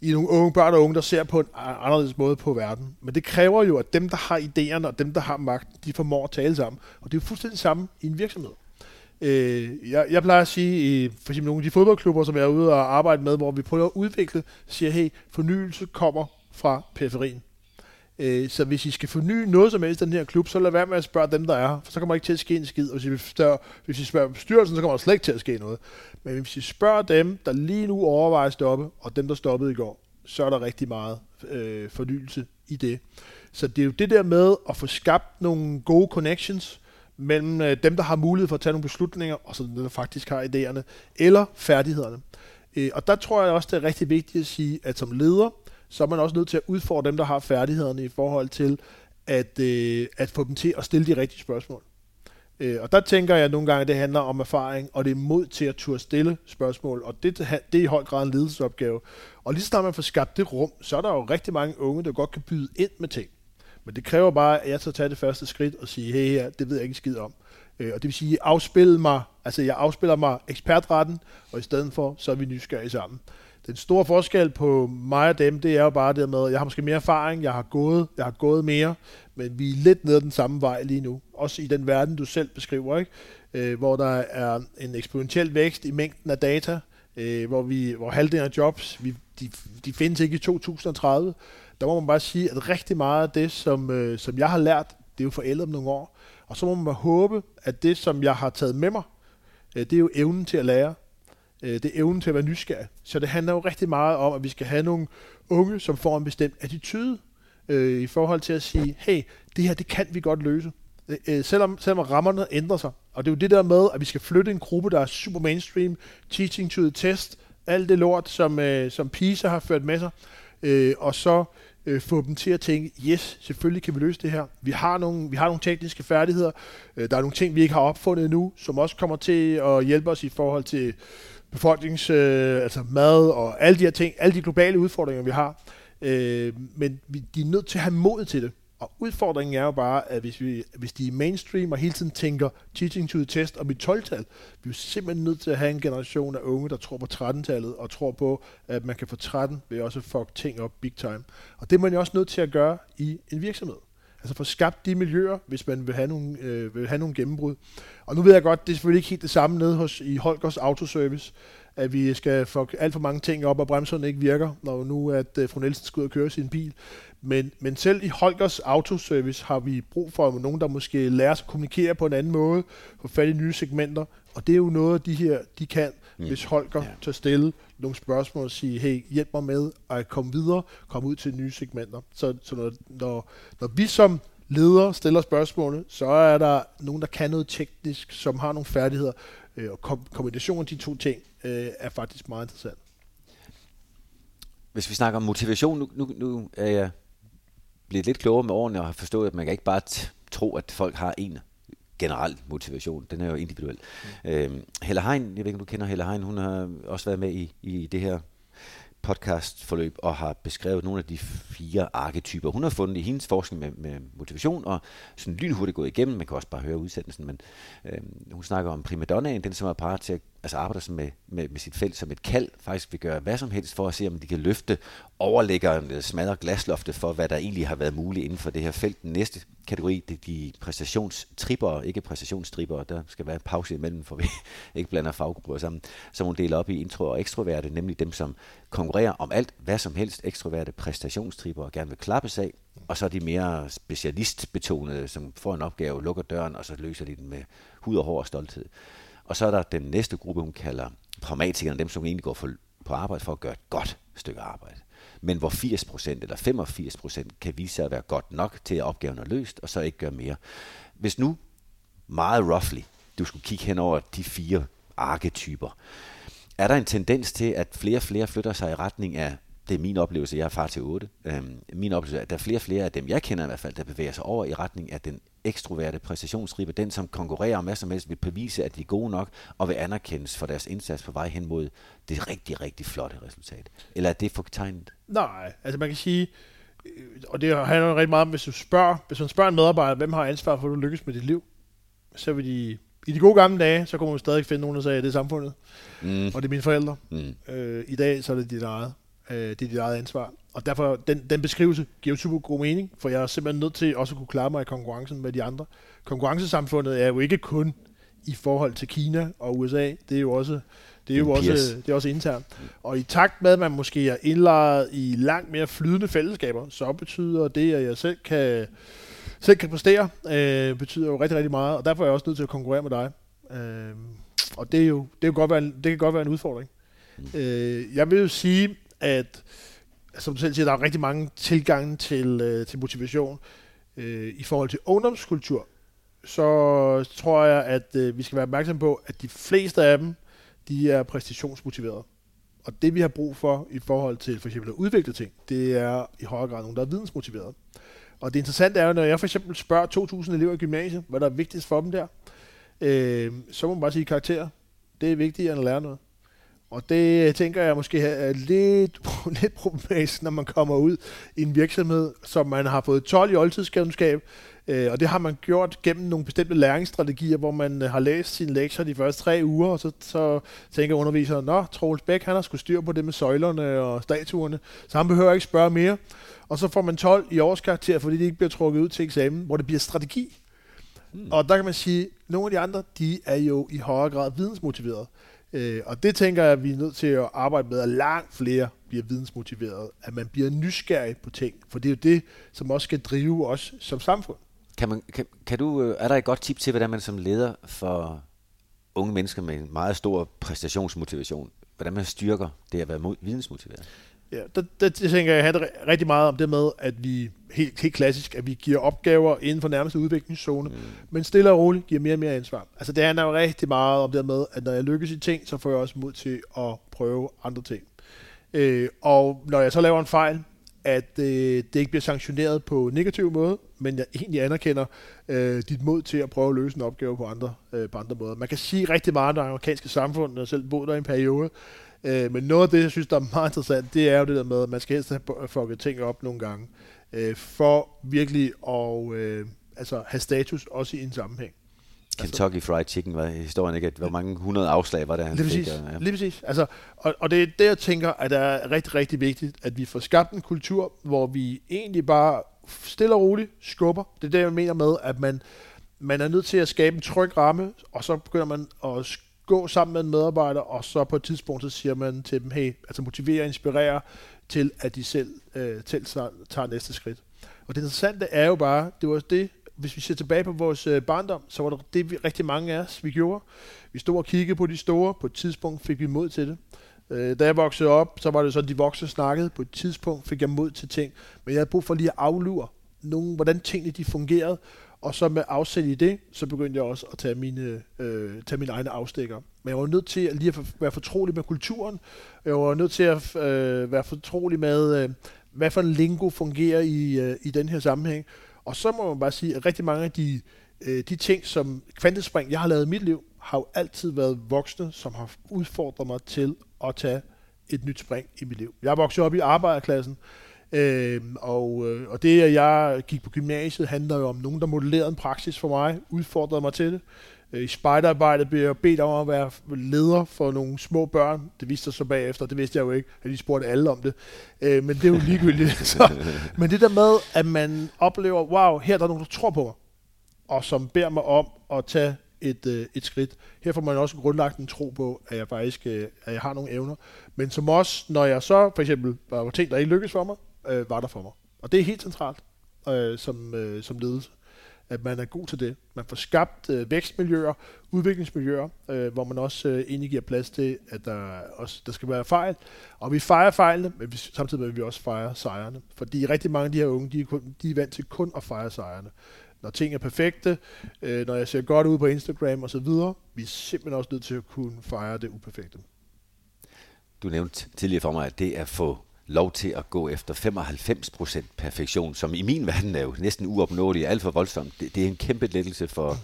[SPEAKER 3] i nogle unge børn og unge, der ser på en anderledes måde på verden. Men det kræver jo, at dem, der har idéerne, og dem, der har magten, de formår at tale sammen. Og det er jo fuldstændig det samme i en virksomhed. Øh, jeg, jeg plejer at sige, i for eksempel nogle af de fodboldklubber, som jeg er ude og arbejde med, hvor vi prøver at udvikle, siger, hey, fornyelse kommer fra periferien. Øh, så hvis I skal forny noget som helst i den her klub, så lad være med at spørge dem, der er. For så kommer ikke til at ske en skid. Og hvis I, spørger, hvis I spørger bestyrelsen, så kommer der slet ikke til at ske noget. Men hvis I spørger dem, der lige nu overvejer at stoppe, og dem, der stoppede i går, så er der rigtig meget øh, fornyelse i det. Så det er jo det der med at få skabt nogle gode connections mellem øh, dem, der har mulighed for at tage nogle beslutninger, og så dem, der faktisk har idéerne, eller færdighederne. Øh, og der tror jeg også, det er rigtig vigtigt at sige, at som leder, så er man også nødt til at udfordre dem, der har færdighederne i forhold til at, øh, at få dem til at stille de rigtige spørgsmål. Øh, og der tænker jeg nogle gange, at det handler om erfaring, og det er mod til at turde stille spørgsmål, og det, det er i høj grad en ledelsesopgave. Og lige så snart man får skabt det rum, så er der jo rigtig mange unge, der godt kan byde ind med ting. Men det kræver bare, at jeg så tager det første skridt og siger, hey her, det ved jeg ikke skid om. Øh, og det vil sige, afspille mig, altså jeg afspiller mig ekspertretten, og i stedet for, så er vi nysgerrige sammen. Den store forskel på mig og dem, det er jo bare det med, at jeg har måske mere erfaring, jeg har gået, jeg har gået mere, men vi er lidt nede den samme vej lige nu. Også i den verden, du selv beskriver, ikke? Øh, hvor der er en eksponentiel vækst i mængden af data, øh, hvor, vi, hvor halvdelen af jobs, vi, de, de findes ikke i 2030. Der må man bare sige, at rigtig meget af det, som, øh, som jeg har lært, det er jo forældet om nogle år. Og så må man håbe, at det, som jeg har taget med mig, øh, det er jo evnen til at lære. Øh, det er evnen til at være nysgerrig. Så det handler jo rigtig meget om, at vi skal have nogle unge, som får en bestemt attitude øh, i forhold til at sige, hey, det her, det kan vi godt løse. Øh, øh, selvom, selvom rammerne ændrer sig. Og det er jo det der med, at vi skal flytte en gruppe, der er super mainstream, teaching to the test, alt det lort, som, øh, som PISA har ført med sig, øh, og så øh, få dem til at tænke, yes, selvfølgelig kan vi løse det her. Vi har nogle, vi har nogle tekniske færdigheder. Øh, der er nogle ting, vi ikke har opfundet endnu, som også kommer til at hjælpe os i forhold til befolknings, øh, altså mad og alle de her ting, alle de globale udfordringer, vi har. Øh, men vi, de er nødt til at have mod til det. Og udfordringen er jo bare, at hvis, vi, hvis de er mainstream og hele tiden tænker teaching to the test og mit 12-tal, vi er simpelthen nødt til at have en generation af unge, der tror på 13-tallet og tror på, at man kan få 13 ved også at fuck ting op big time. Og det er man jo også nødt til at gøre i en virksomhed. Altså få skabt de miljøer, hvis man vil have nogle, øh, vil have nogle gennembrud. Og nu ved jeg godt, det er selvfølgelig ikke helt det samme nede hos, i Holgers Autoservice, at vi skal få alt for mange ting op, og bremserne ikke virker, når nu at øh, fru Nielsen skal ud og køre sin bil. Men, men selv i Holgers Autoservice har vi brug for nogen, der måske lærer sig at kommunikere på en anden måde, få fat i nye segmenter, og det er jo noget, de her de kan, mm. hvis Holger ja. tager stille nogle spørgsmål og sige, hey, hjælp mig med at komme videre, komme ud til nye segmenter. Så, så når, når, når vi som leder stiller spørgsmålene, så er der nogen, der kan noget teknisk, som har nogle færdigheder, øh, og kom, kombinationen af de to ting øh, er faktisk meget interessant.
[SPEAKER 2] Hvis vi snakker om motivation, nu, nu, nu er jeg blevet lidt klogere med årene og har forstået, at man kan ikke bare tro, at folk har en generel motivation. Den er jo individuel. Mm. Øhm, Helle Hein, jeg ved ikke, om du kender Helle Hein, hun har også været med i, i det her podcastforløb og har beskrevet nogle af de fire arketyper, hun har fundet i hendes forskning med, med motivation, og sådan lynhurtigt gået igennem, man kan også bare høre udsendelsen, men øh, hun snakker om primadonnaen, den som er parat til at altså arbejder med, med, med sit felt som et kald, faktisk vil gøre hvad som helst for at se, om de kan løfte overlæggeren, smadre glasloftet for, hvad der egentlig har været muligt inden for det her felt. Den næste kategori, det er de præstationstripper, ikke præstationstripper, der skal være en pause imellem, for vi ikke blander faggrupper sammen, som hun deler op i intro og ekstroverte, nemlig dem, som konkurrerer om alt, hvad som helst, ekstroverte præstationstripper og gerne vil klappes af, og så er de mere specialistbetonede, som får en opgave, lukker døren, og så løser de den med hud og hår og stolthed. Og så er der den næste gruppe, hun kalder pragmatikerne, dem som egentlig går for, på arbejde for at gøre et godt stykke arbejde. Men hvor 80% eller 85% kan vise sig at være godt nok til, at opgaven er løst, og så ikke gøre mere. Hvis nu, meget roughly, du skulle kigge hen over de fire arketyper, er der en tendens til, at flere og flere flytter sig i retning af det er min oplevelse, jeg er far til 8. Øhm, min oplevelse er, at der er flere og flere af dem, jeg kender i hvert fald, der bevæger sig over i retning af den ekstroverte præstationsribe, den som konkurrerer om hvad som helst, vil bevise, at de er gode nok, og vil anerkendes for deres indsats på vej hen mod det rigtig, rigtig flotte resultat. Eller er det fortegnet?
[SPEAKER 3] Nej, altså man kan sige, øh, og det handler rigtig meget om, hvis du spørger, hvis man spørger en medarbejder, hvem har ansvar for, at du lykkes med dit liv, så vil de i de gode gamle dage, så kunne man stadig finde nogen, der sagde, at det er samfundet, mm. og det er mine forældre. Mm. Øh, I dag, så er det dit eget. Øh, det er dit eget ansvar. Og derfor, den, den beskrivelse giver jo super god mening, for jeg er simpelthen nødt til også at kunne klare mig i konkurrencen med de andre. Konkurrencesamfundet er jo ikke kun i forhold til Kina og USA, det er jo også det er jo også, det er også internt. Og i takt med, at man måske er indlejret i langt mere flydende fællesskaber, så betyder det, at jeg selv kan, selv kan præstere, øh, betyder jo rigtig, rigtig meget. Og derfor er jeg også nødt til at konkurrere med dig. Øh, og det, er jo, det, kan godt være en, det kan godt være en udfordring. Mm. Øh, jeg vil jo sige, at som du selv siger, der er rigtig mange tilgange til, øh, til motivation. Øh, I forhold til ungdomskultur, så tror jeg, at øh, vi skal være opmærksom på, at de fleste af dem, de er præstationsmotiverede. Og det vi har brug for i forhold til for eksempel at udvikle ting, det er i højere grad nogen, der er vidensmotiverede. Og det interessante er jo, når jeg for eksempel spørger 2.000 elever i gymnasiet, hvad der er vigtigst for dem der, øh, så må man bare sige karakterer. Det er vigtigt at lære noget. Og det tænker jeg måske er lidt, lidt problematisk, når man kommer ud i en virksomhed, som man har fået 12 i oldtidskundskab, øh, og det har man gjort gennem nogle bestemte læringsstrategier, hvor man øh, har læst sine lektier de første tre uger, og så, så tænker underviseren, nå, Troels Bæk, han har skulle styr på det med søjlerne og statuerne, så han behøver ikke spørge mere. Og så får man 12 i årskarakter, fordi det ikke bliver trukket ud til eksamen, hvor det bliver strategi. Hmm. Og der kan man sige, at nogle af de andre, de er jo i højere grad vidensmotiverede. Øh, og det tænker jeg, at vi er nødt til at arbejde med, at langt flere bliver vidensmotiveret, at man bliver nysgerrig på ting, for det er jo det, som også skal drive os som samfund.
[SPEAKER 2] Kan man, kan, kan du, øh, er der et godt tip til, hvordan man som leder for unge mennesker med en meget stor præstationsmotivation, hvordan man styrker det at være vidensmotiveret?
[SPEAKER 3] Ja, det, det, det tænker jeg handler rigtig meget om det med, at vi helt, helt klassisk, at vi giver opgaver inden for nærmeste udviklingszone, mm. men stille og roligt giver mere og mere ansvar. Altså det handler jo rigtig meget om det med, at når jeg lykkes i ting, så får jeg også mod til at prøve andre ting. Øh, og når jeg så laver en fejl, at øh, det ikke bliver sanktioneret på negativ måde, men jeg egentlig anerkender øh, dit mod til at prøve at løse en opgave på andre, øh, på andre måder. Man kan sige rigtig meget om det amerikanske samfund, når jeg selv boede der i en periode, Øh, men noget af det, jeg synes, der er meget interessant, det er jo det der med, at man skal helst have fucket ting op nogle gange, øh, for virkelig at øh, altså, have status også i en sammenhæng.
[SPEAKER 2] Kentucky altså, Fried Chicken var historien ikke, hvor mange hundrede afslag var der, han
[SPEAKER 3] lige præcis, fik. Ja. Lige præcis. Altså, og, og det er det, jeg tænker, at det er rigtig, rigtig vigtigt, at vi får skabt en kultur, hvor vi egentlig bare stille og roligt skubber. Det er det, jeg mener med, at man, man er nødt til at skabe en tryg ramme, og så begynder man at gå sammen med en medarbejder, og så på et tidspunkt, så siger man til dem, hey, altså motivere og inspirere til, at de selv, øh, selv tager næste skridt. Og det interessante er jo bare, det var det, hvis vi ser tilbage på vores øh, barndom, så var det det, vi, rigtig mange af os, vi gjorde. Vi stod og kiggede på de store, på et tidspunkt fik vi mod til det. Øh, da jeg voksede op, så var det sådan, de voksne snakkede. På et tidspunkt fik jeg mod til ting. Men jeg havde brug for lige at aflure, nogen, hvordan tingene de fungerede. Og så med afsæt i det, så begyndte jeg også at tage mine, øh, tage mine egne afstikker. Men jeg var nødt til at lige at være fortrolig med kulturen. Jeg var nødt til at øh, være fortrolig med, øh, hvad for en lingo fungerer i, øh, i den her sammenhæng. Og så må man bare sige, at rigtig mange af de, øh, de ting, som kvantespring, jeg har lavet i mit liv, har jo altid været voksne, som har udfordret mig til at tage et nyt spring i mit liv. Jeg voksede op i arbejderklassen, øh, og, øh, og det, at jeg gik på gymnasiet, handler jo om nogen, der modellerede en praksis for mig, udfordrede mig til det. Øh, I spejderarbejdet blev jeg bedt om at være leder for nogle små børn. Det viste sig så bagefter, det vidste jeg jo ikke, at de spurgte alle om det. Øh, men det er jo ligegyldigt. så, men det der med, at man oplever, wow, her er der nogen, der tror på mig, og som beder mig om at tage et, øh, et skridt. Her får man også grundlagt en tro på, at jeg faktisk øh, at jeg har nogle evner. Men som også, når jeg så for eksempel var ting, der ikke lykkedes for mig, øh, var der for mig. Og det er helt centralt øh, som, øh, som ledelse at man er god til det. Man får skabt øh, vækstmiljøer, udviklingsmiljøer, øh, hvor man også øh, egentlig giver plads til, at der, også, der skal være fejl. Og vi fejrer fejlene, men vi, samtidig vil vi også fejre sejrene. Fordi rigtig mange af de her unge, de er, kun, de er vant til kun at fejre sejrene. Når ting er perfekte, øh, når jeg ser godt ud på Instagram osv., vi er simpelthen også nødt til at kunne fejre det uperfekte.
[SPEAKER 2] Du nævnte tidligere for mig, at det er få lov til at gå efter 95% perfektion, som i min verden er jo næsten uopnåelig, alt for voldsomt. Det, det er en kæmpe lettelse for,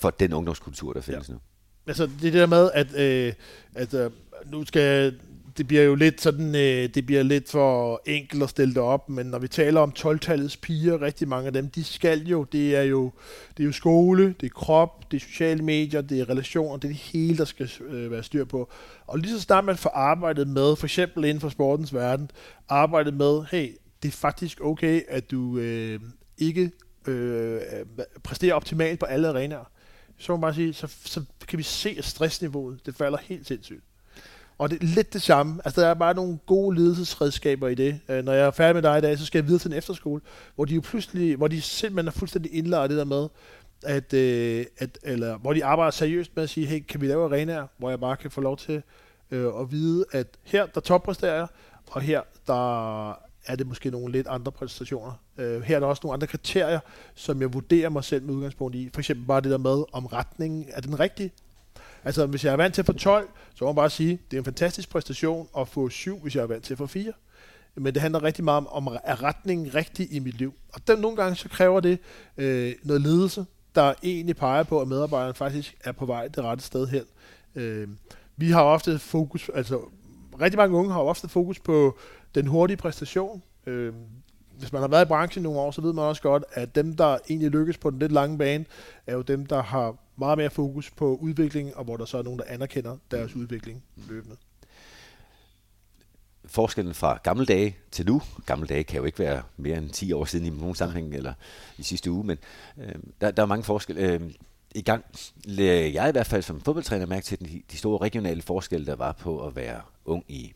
[SPEAKER 2] for den ungdomskultur, der findes ja. nu.
[SPEAKER 3] Altså det der med, at, øh, at øh, nu skal det bliver jo lidt sådan, øh, det bliver lidt for enkelt at stille det op, men når vi taler om 12-tallets piger, rigtig mange af dem, de skal jo, det er jo, det er jo skole, det er krop, det er sociale medier, det er relationer, det er det hele, der skal øh, være styr på. Og lige så snart man får arbejdet med, for eksempel inden for sportens verden, arbejdet med, hey, det er faktisk okay, at du øh, ikke øh, præsterer optimalt på alle arenaer. Så må man bare sige, så, så kan vi se, at stressniveauet, det falder helt sindssygt. Og det er lidt det samme. Altså, der er bare nogle gode ledelsesredskaber i det. Øh, når jeg er færdig med dig i dag, så skal jeg videre til en efterskole, hvor de jo pludselig, hvor de simpelthen er fuldstændig indlagt det der med, at, øh, at, eller hvor de arbejder seriøst med at sige, hey, kan vi lave arenaer, hvor jeg bare kan få lov til øh, at vide, at her, der toppræsterer jeg, og her, der er det måske nogle lidt andre præstationer. Øh, her er der også nogle andre kriterier, som jeg vurderer mig selv med udgangspunkt i. For eksempel bare det der med, om retningen er den rigtige. Altså, hvis jeg er vant til at få 12, så må man bare sige, det er en fantastisk præstation at få 7, hvis jeg er vant til at få 4. Men det handler rigtig meget om, om er retningen rigtig i mit liv. Og den, nogle gange så kræver det øh, noget ledelse, der egentlig peger på, at medarbejderen faktisk er på vej det rette sted hen. Øh, vi har ofte fokus, altså rigtig mange unge har ofte fokus på den hurtige præstation. Øh, hvis man har været i branchen nogle år, så ved man også godt, at dem, der egentlig lykkes på den lidt lange bane, er jo dem, der har meget mere fokus på udvikling, og hvor der så er nogen, der anerkender deres udvikling løbende.
[SPEAKER 2] Forskellen fra gamle dage til nu, gamle dage kan jo ikke være mere end 10 år siden i nogen sammenhæng, eller i sidste uge, men øh, der, der er mange forskelle. Øh, i gang jeg i hvert fald som fodboldtræner mærke til de, de store regionale forskelle, der var på at være ung i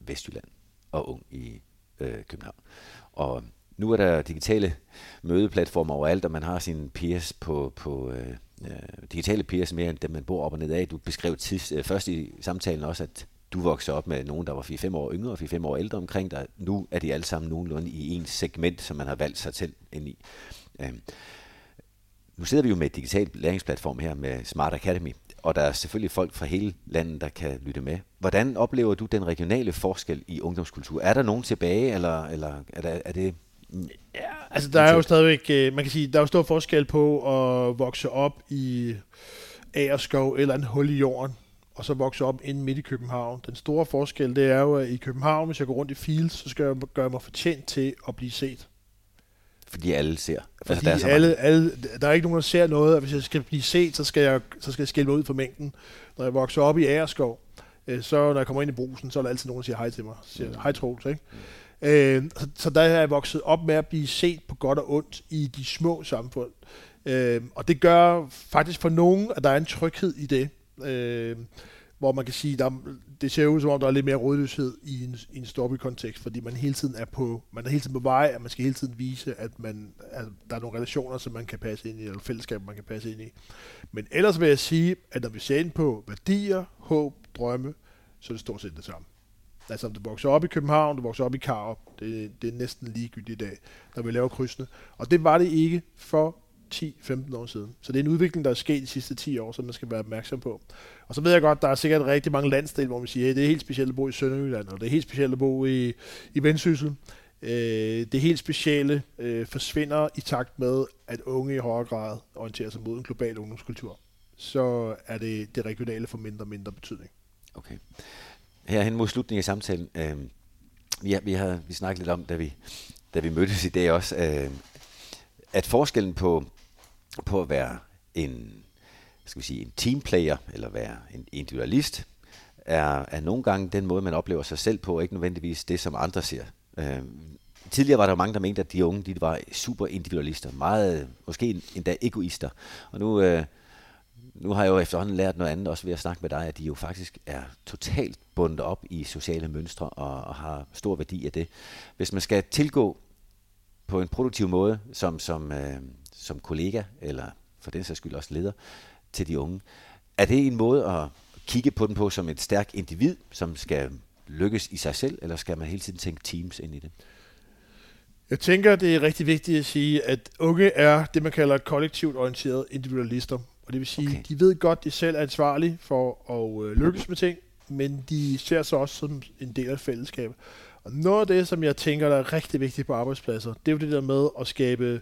[SPEAKER 2] Vestjylland og ung i øh, København. Og nu er der digitale mødeplatformer overalt, og man har sin peers på, på øh, øh, digitale peers mere end dem, man bor op og ned af. Du beskrev tids, øh, først i samtalen også, at du voksede op med nogen, der var 4-5 år yngre og 4-5 år ældre omkring dig. Nu er de alle sammen nogenlunde i en segment, som man har valgt sig til ind i. Øh, nu sidder vi jo med et digitalt læringsplatform her med Smart Academy, og der er selvfølgelig folk fra hele landet, der kan lytte med. Hvordan oplever du den regionale forskel i ungdomskultur? Er der nogen tilbage, eller, eller er, der, er det
[SPEAKER 3] Ja, altså der er jo stadigvæk, øh, man kan sige, der er jo stor forskel på at vokse op i Agerskov eller en hul i jorden, og så vokse op inde midt i København. Den store forskel, det er jo, at i København, hvis jeg går rundt i Fields, så skal jeg gøre mig fortjent til at blive set.
[SPEAKER 2] Fordi alle ser.
[SPEAKER 3] Altså, Fordi altså, der, er alle, alle, der er ikke nogen, der ser noget, og hvis jeg skal blive set, så skal jeg, så skal jeg skille mig ud for mængden. Når jeg vokser op i Agerskov, øh, så når jeg kommer ind i brusen, så er der altid nogen, der siger hej til mig. Siger, hej Troels, ikke? Øh, så, så der er jeg vokset op med at blive set på godt og ondt i de små samfund. Øh, og det gør faktisk for nogen, at der er en tryghed i det. Øh, hvor man kan sige, der, det ser ud som om, der er lidt mere rådløshed i en, i en storby-kontekst, fordi man hele tiden er på, man er hele tiden på vej, at man skal hele tiden vise, at, man, at der er nogle relationer, som man kan passe ind i, eller fællesskaber, man kan passe ind i. Men ellers vil jeg sige, at når vi ser ind på værdier, håb, drømme, så er det stort set det samme. Altså om du vokser op i København, du vokser op i Karup, det, det er næsten ligegyldigt i dag, når vi laver krydsene. Og det var det ikke for 10-15 år siden. Så det er en udvikling, der er sket de sidste 10 år, som man skal være opmærksom på. Og så ved jeg godt, der er sikkert rigtig mange landsdele, hvor man siger, hey, det er helt specielt at bo i Sønderjylland, og det er helt specielt at bo i, i Vendsyssel. Øh, det helt specielle øh, forsvinder i takt med, at unge i højere grad orienterer sig mod en global ungdomskultur. Så er det det regionale for mindre og mindre betydning.
[SPEAKER 2] Okay. Herhen mod slutningen af samtalen, øh, vi, vi har vi snakket lidt om, da vi, da vi mødtes i dag også, øh, at forskellen på, på at være en, skal vi sige, en teamplayer, eller være en individualist, er, er nogle gange den måde, man oplever sig selv på, og ikke nødvendigvis det, som andre ser. Øh, tidligere var der mange, der mente, at de unge de var super individualister, meget, måske endda egoister. Og nu, øh, nu har jeg jo efterhånden lært noget andet, også ved at snakke med dig, at de jo faktisk er totalt bundet op i sociale mønstre og, og har stor værdi af det. Hvis man skal tilgå på en produktiv måde som, som, øh, som kollega, eller for den sags skyld også leder, til de unge. Er det en måde at kigge på den på som et stærkt individ, som skal lykkes i sig selv, eller skal man hele tiden tænke teams ind i det?
[SPEAKER 3] Jeg tænker, det er rigtig vigtigt at sige, at unge er det, man kalder kollektivt orienterede individualister. Og det vil sige, okay. de ved godt, de selv er ansvarlige for at øh, lykkes med ting, men de ser sig også som en del af fællesskabet. Og noget af det, som jeg tænker, der er rigtig vigtigt på arbejdspladser, det er jo det der med at skabe,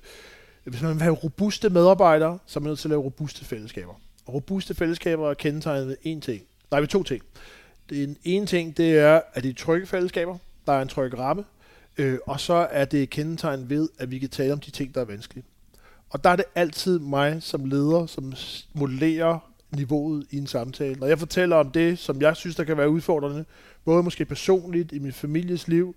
[SPEAKER 3] hvis man vil have robuste medarbejdere, så er man nødt til at lave robuste fællesskaber. Og robuste fællesskaber er kendetegnet ved én ting. Nej, ved to ting. Den ene ting, det er, at det er trygge fællesskaber. Der er en tryg ramme. Øh, og så er det kendetegnet ved, at vi kan tale om de ting, der er vanskelige. Og der er det altid mig som leder, som modellerer niveauet i en samtale. Når jeg fortæller om det, som jeg synes, der kan være udfordrende, både måske personligt i min families liv,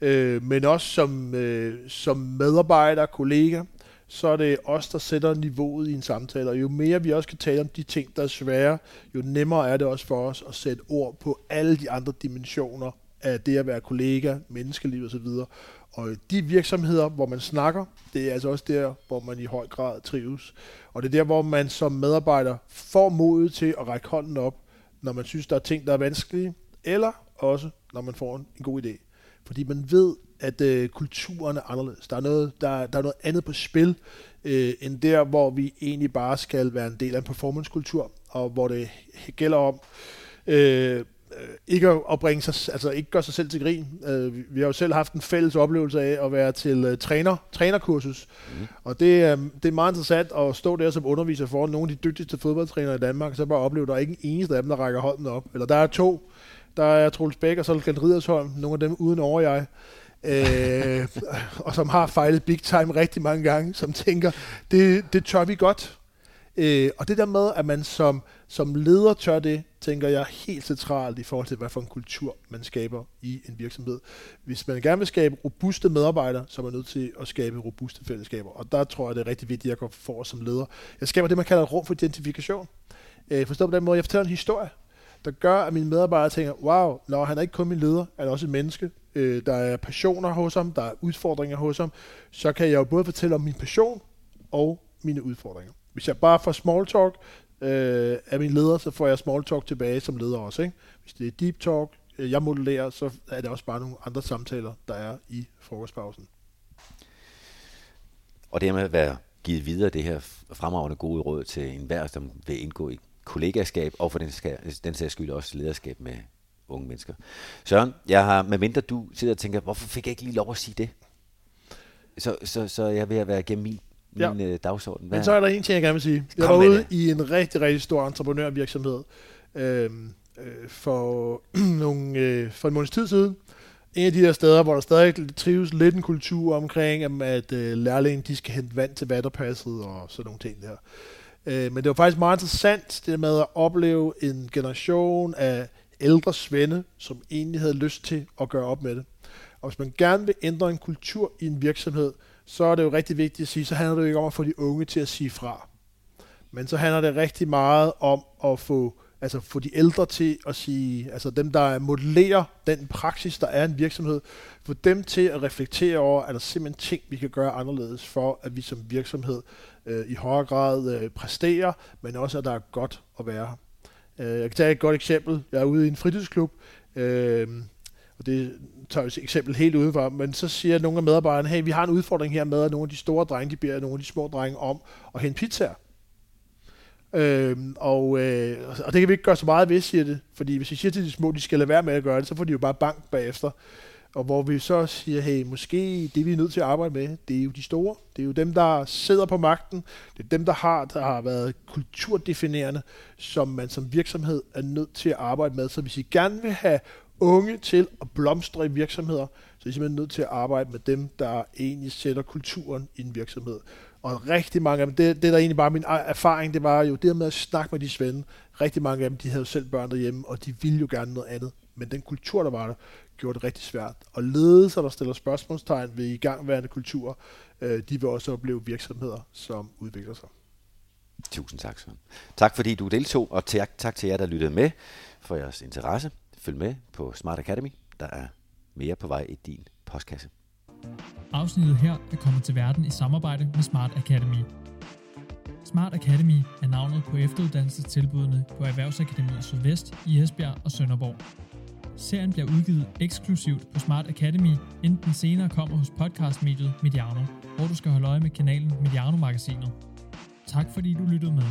[SPEAKER 3] øh, men også som, øh, som medarbejder, kollega, så er det os, der sætter niveauet i en samtale. Og jo mere vi også kan tale om de ting, der er svære, jo nemmere er det også for os at sætte ord på alle de andre dimensioner af det at være kollega, menneskeliv osv. Og de virksomheder, hvor man snakker, det er altså også der, hvor man i høj grad trives. Og det er der, hvor man som medarbejder får modet til at række hånden op, når man synes, der er ting, der er vanskelige, eller også, når man får en, en god idé. Fordi man ved, at øh, kulturen er anderledes. Der er, noget, der, der er noget andet på spil, øh, end der, hvor vi egentlig bare skal være en del af en performancekultur, og hvor det gælder om øh, ikke at bringe sig, altså ikke gøre sig selv til grin. Øh, vi har jo selv haft en fælles oplevelse af at være til uh, træner, trænerkursus, mm. og det, uh, det er meget interessant at stå der som underviser for nogle af de dygtigste fodboldtrænere i Danmark, så bare opleve, at der er ikke en eneste af dem, der rækker hånden op. Eller der er to, der er Troels Bæk og så er Ridersholm, nogle af dem uden over jeg. øh, og som har fejlet big time rigtig mange gange, som tænker, det, det tør vi godt. Øh, og det der med, at man som, som leder tør det, tænker jeg helt centralt i forhold til, hvad for en kultur man skaber i en virksomhed. Hvis man gerne vil skabe robuste medarbejdere, så er man nødt til at skabe robuste fællesskaber. Og der tror jeg, det er rigtig vigtigt, at jeg går for som leder. Jeg skaber det, man kalder rum for identifikation. Øh, forstå på den måde, jeg fortæller en historie, der gør, at mine medarbejdere tænker, wow, når han er ikke kun min leder, han er også et menneske. Øh, der er passioner hos ham, der er udfordringer hos ham. Så kan jeg jo både fortælle om min passion og mine udfordringer. Hvis jeg bare får small talk øh, af min leder, så får jeg small talk tilbage som leder også. Ikke? Hvis det er deep talk, øh, jeg modellerer, så er det også bare nogle andre samtaler, der er i frokostpausen.
[SPEAKER 2] Og det med at være givet videre det her fremragende gode råd til enhver, som vil indgå i kollegaskab, og for den, skal, den sags skyld også lederskab med unge mennesker. Søren, jeg har, medmindre du sidder og tænker, hvorfor fik jeg ikke lige lov at sige det? Så, så, så jeg vil være gennem min min ja. øh, dagsorden.
[SPEAKER 3] Hvad? Men så er der en ting, jeg gerne vil sige. Jeg var ude i en rigtig, rigtig stor entreprenørvirksomhed øh, øh, for, nogle, øh, for en måneds tid siden. En af de der steder, hvor der stadig trives lidt en kultur omkring, at øh, lærlingen de skal hente vand til vatterpasset og sådan nogle ting der. Øh, men det var faktisk meget interessant, det med at opleve en generation af ældre svende, som egentlig havde lyst til at gøre op med det. Og hvis man gerne vil ændre en kultur i en virksomhed, så er det jo rigtig vigtigt at sige, så handler det jo ikke om at få de unge til at sige fra. Men så handler det rigtig meget om at få, altså få de ældre til at sige, altså dem, der modellerer den praksis, der er i en virksomhed, få dem til at reflektere over, er der simpelthen ting, vi kan gøre anderledes for, at vi som virksomhed øh, i højere grad øh, præsterer, men også, at der er godt at være. Øh, jeg kan tage et godt eksempel. Jeg er ude i en fritidsklub, øh, og det tager et eksempel helt udenfor, men så siger nogle af medarbejderne, hey, vi har en udfordring her med, at nogle af de store drenge, de beder nogle af de små drenge om at hente pizzaer. Øhm, og, øh, og det kan vi ikke gøre så meget ved, siger det. Fordi hvis I siger til de små, de skal lade være med at gøre det, så får de jo bare bank bagefter. Og hvor vi så siger, hey, måske det vi er nødt til at arbejde med, det er jo de store. Det er jo dem, der sidder på magten. Det er dem, der har, der har været kulturdefinerende, som man som virksomhed er nødt til at arbejde med. Så hvis I gerne vil have unge til at blomstre i virksomheder, så er I simpelthen nødt til at arbejde med dem, der egentlig sætter kulturen i en virksomhed. Og rigtig mange af dem, det, det der egentlig bare min erfaring, det var jo det med at snakke med de svende. Rigtig mange af dem, de havde jo selv børn derhjemme, og de ville jo gerne noget andet. Men den kultur, der var der, gjorde det rigtig svært. Og ledelser, der stiller spørgsmålstegn ved igangværende kultur, øh, de vil også opleve virksomheder, som udvikler sig.
[SPEAKER 2] Tusind tak, Søren. Tak fordi du deltog, og tak, tak til jer, der lyttede med for jeres interesse. Følg med på Smart Academy. Der er mere på vej i din postkasse.
[SPEAKER 1] Afsnittet her er kommet til verden i samarbejde med Smart Academy. Smart Academy er navnet på efteruddannelsestilbudene på Erhvervsakademiet Sydvest i Esbjerg og Sønderborg. Serien bliver udgivet eksklusivt på Smart Academy, inden den senere kommer hos podcastmediet Mediano, hvor du skal holde øje med kanalen Mediano Magasinet. Tak fordi du lyttede med.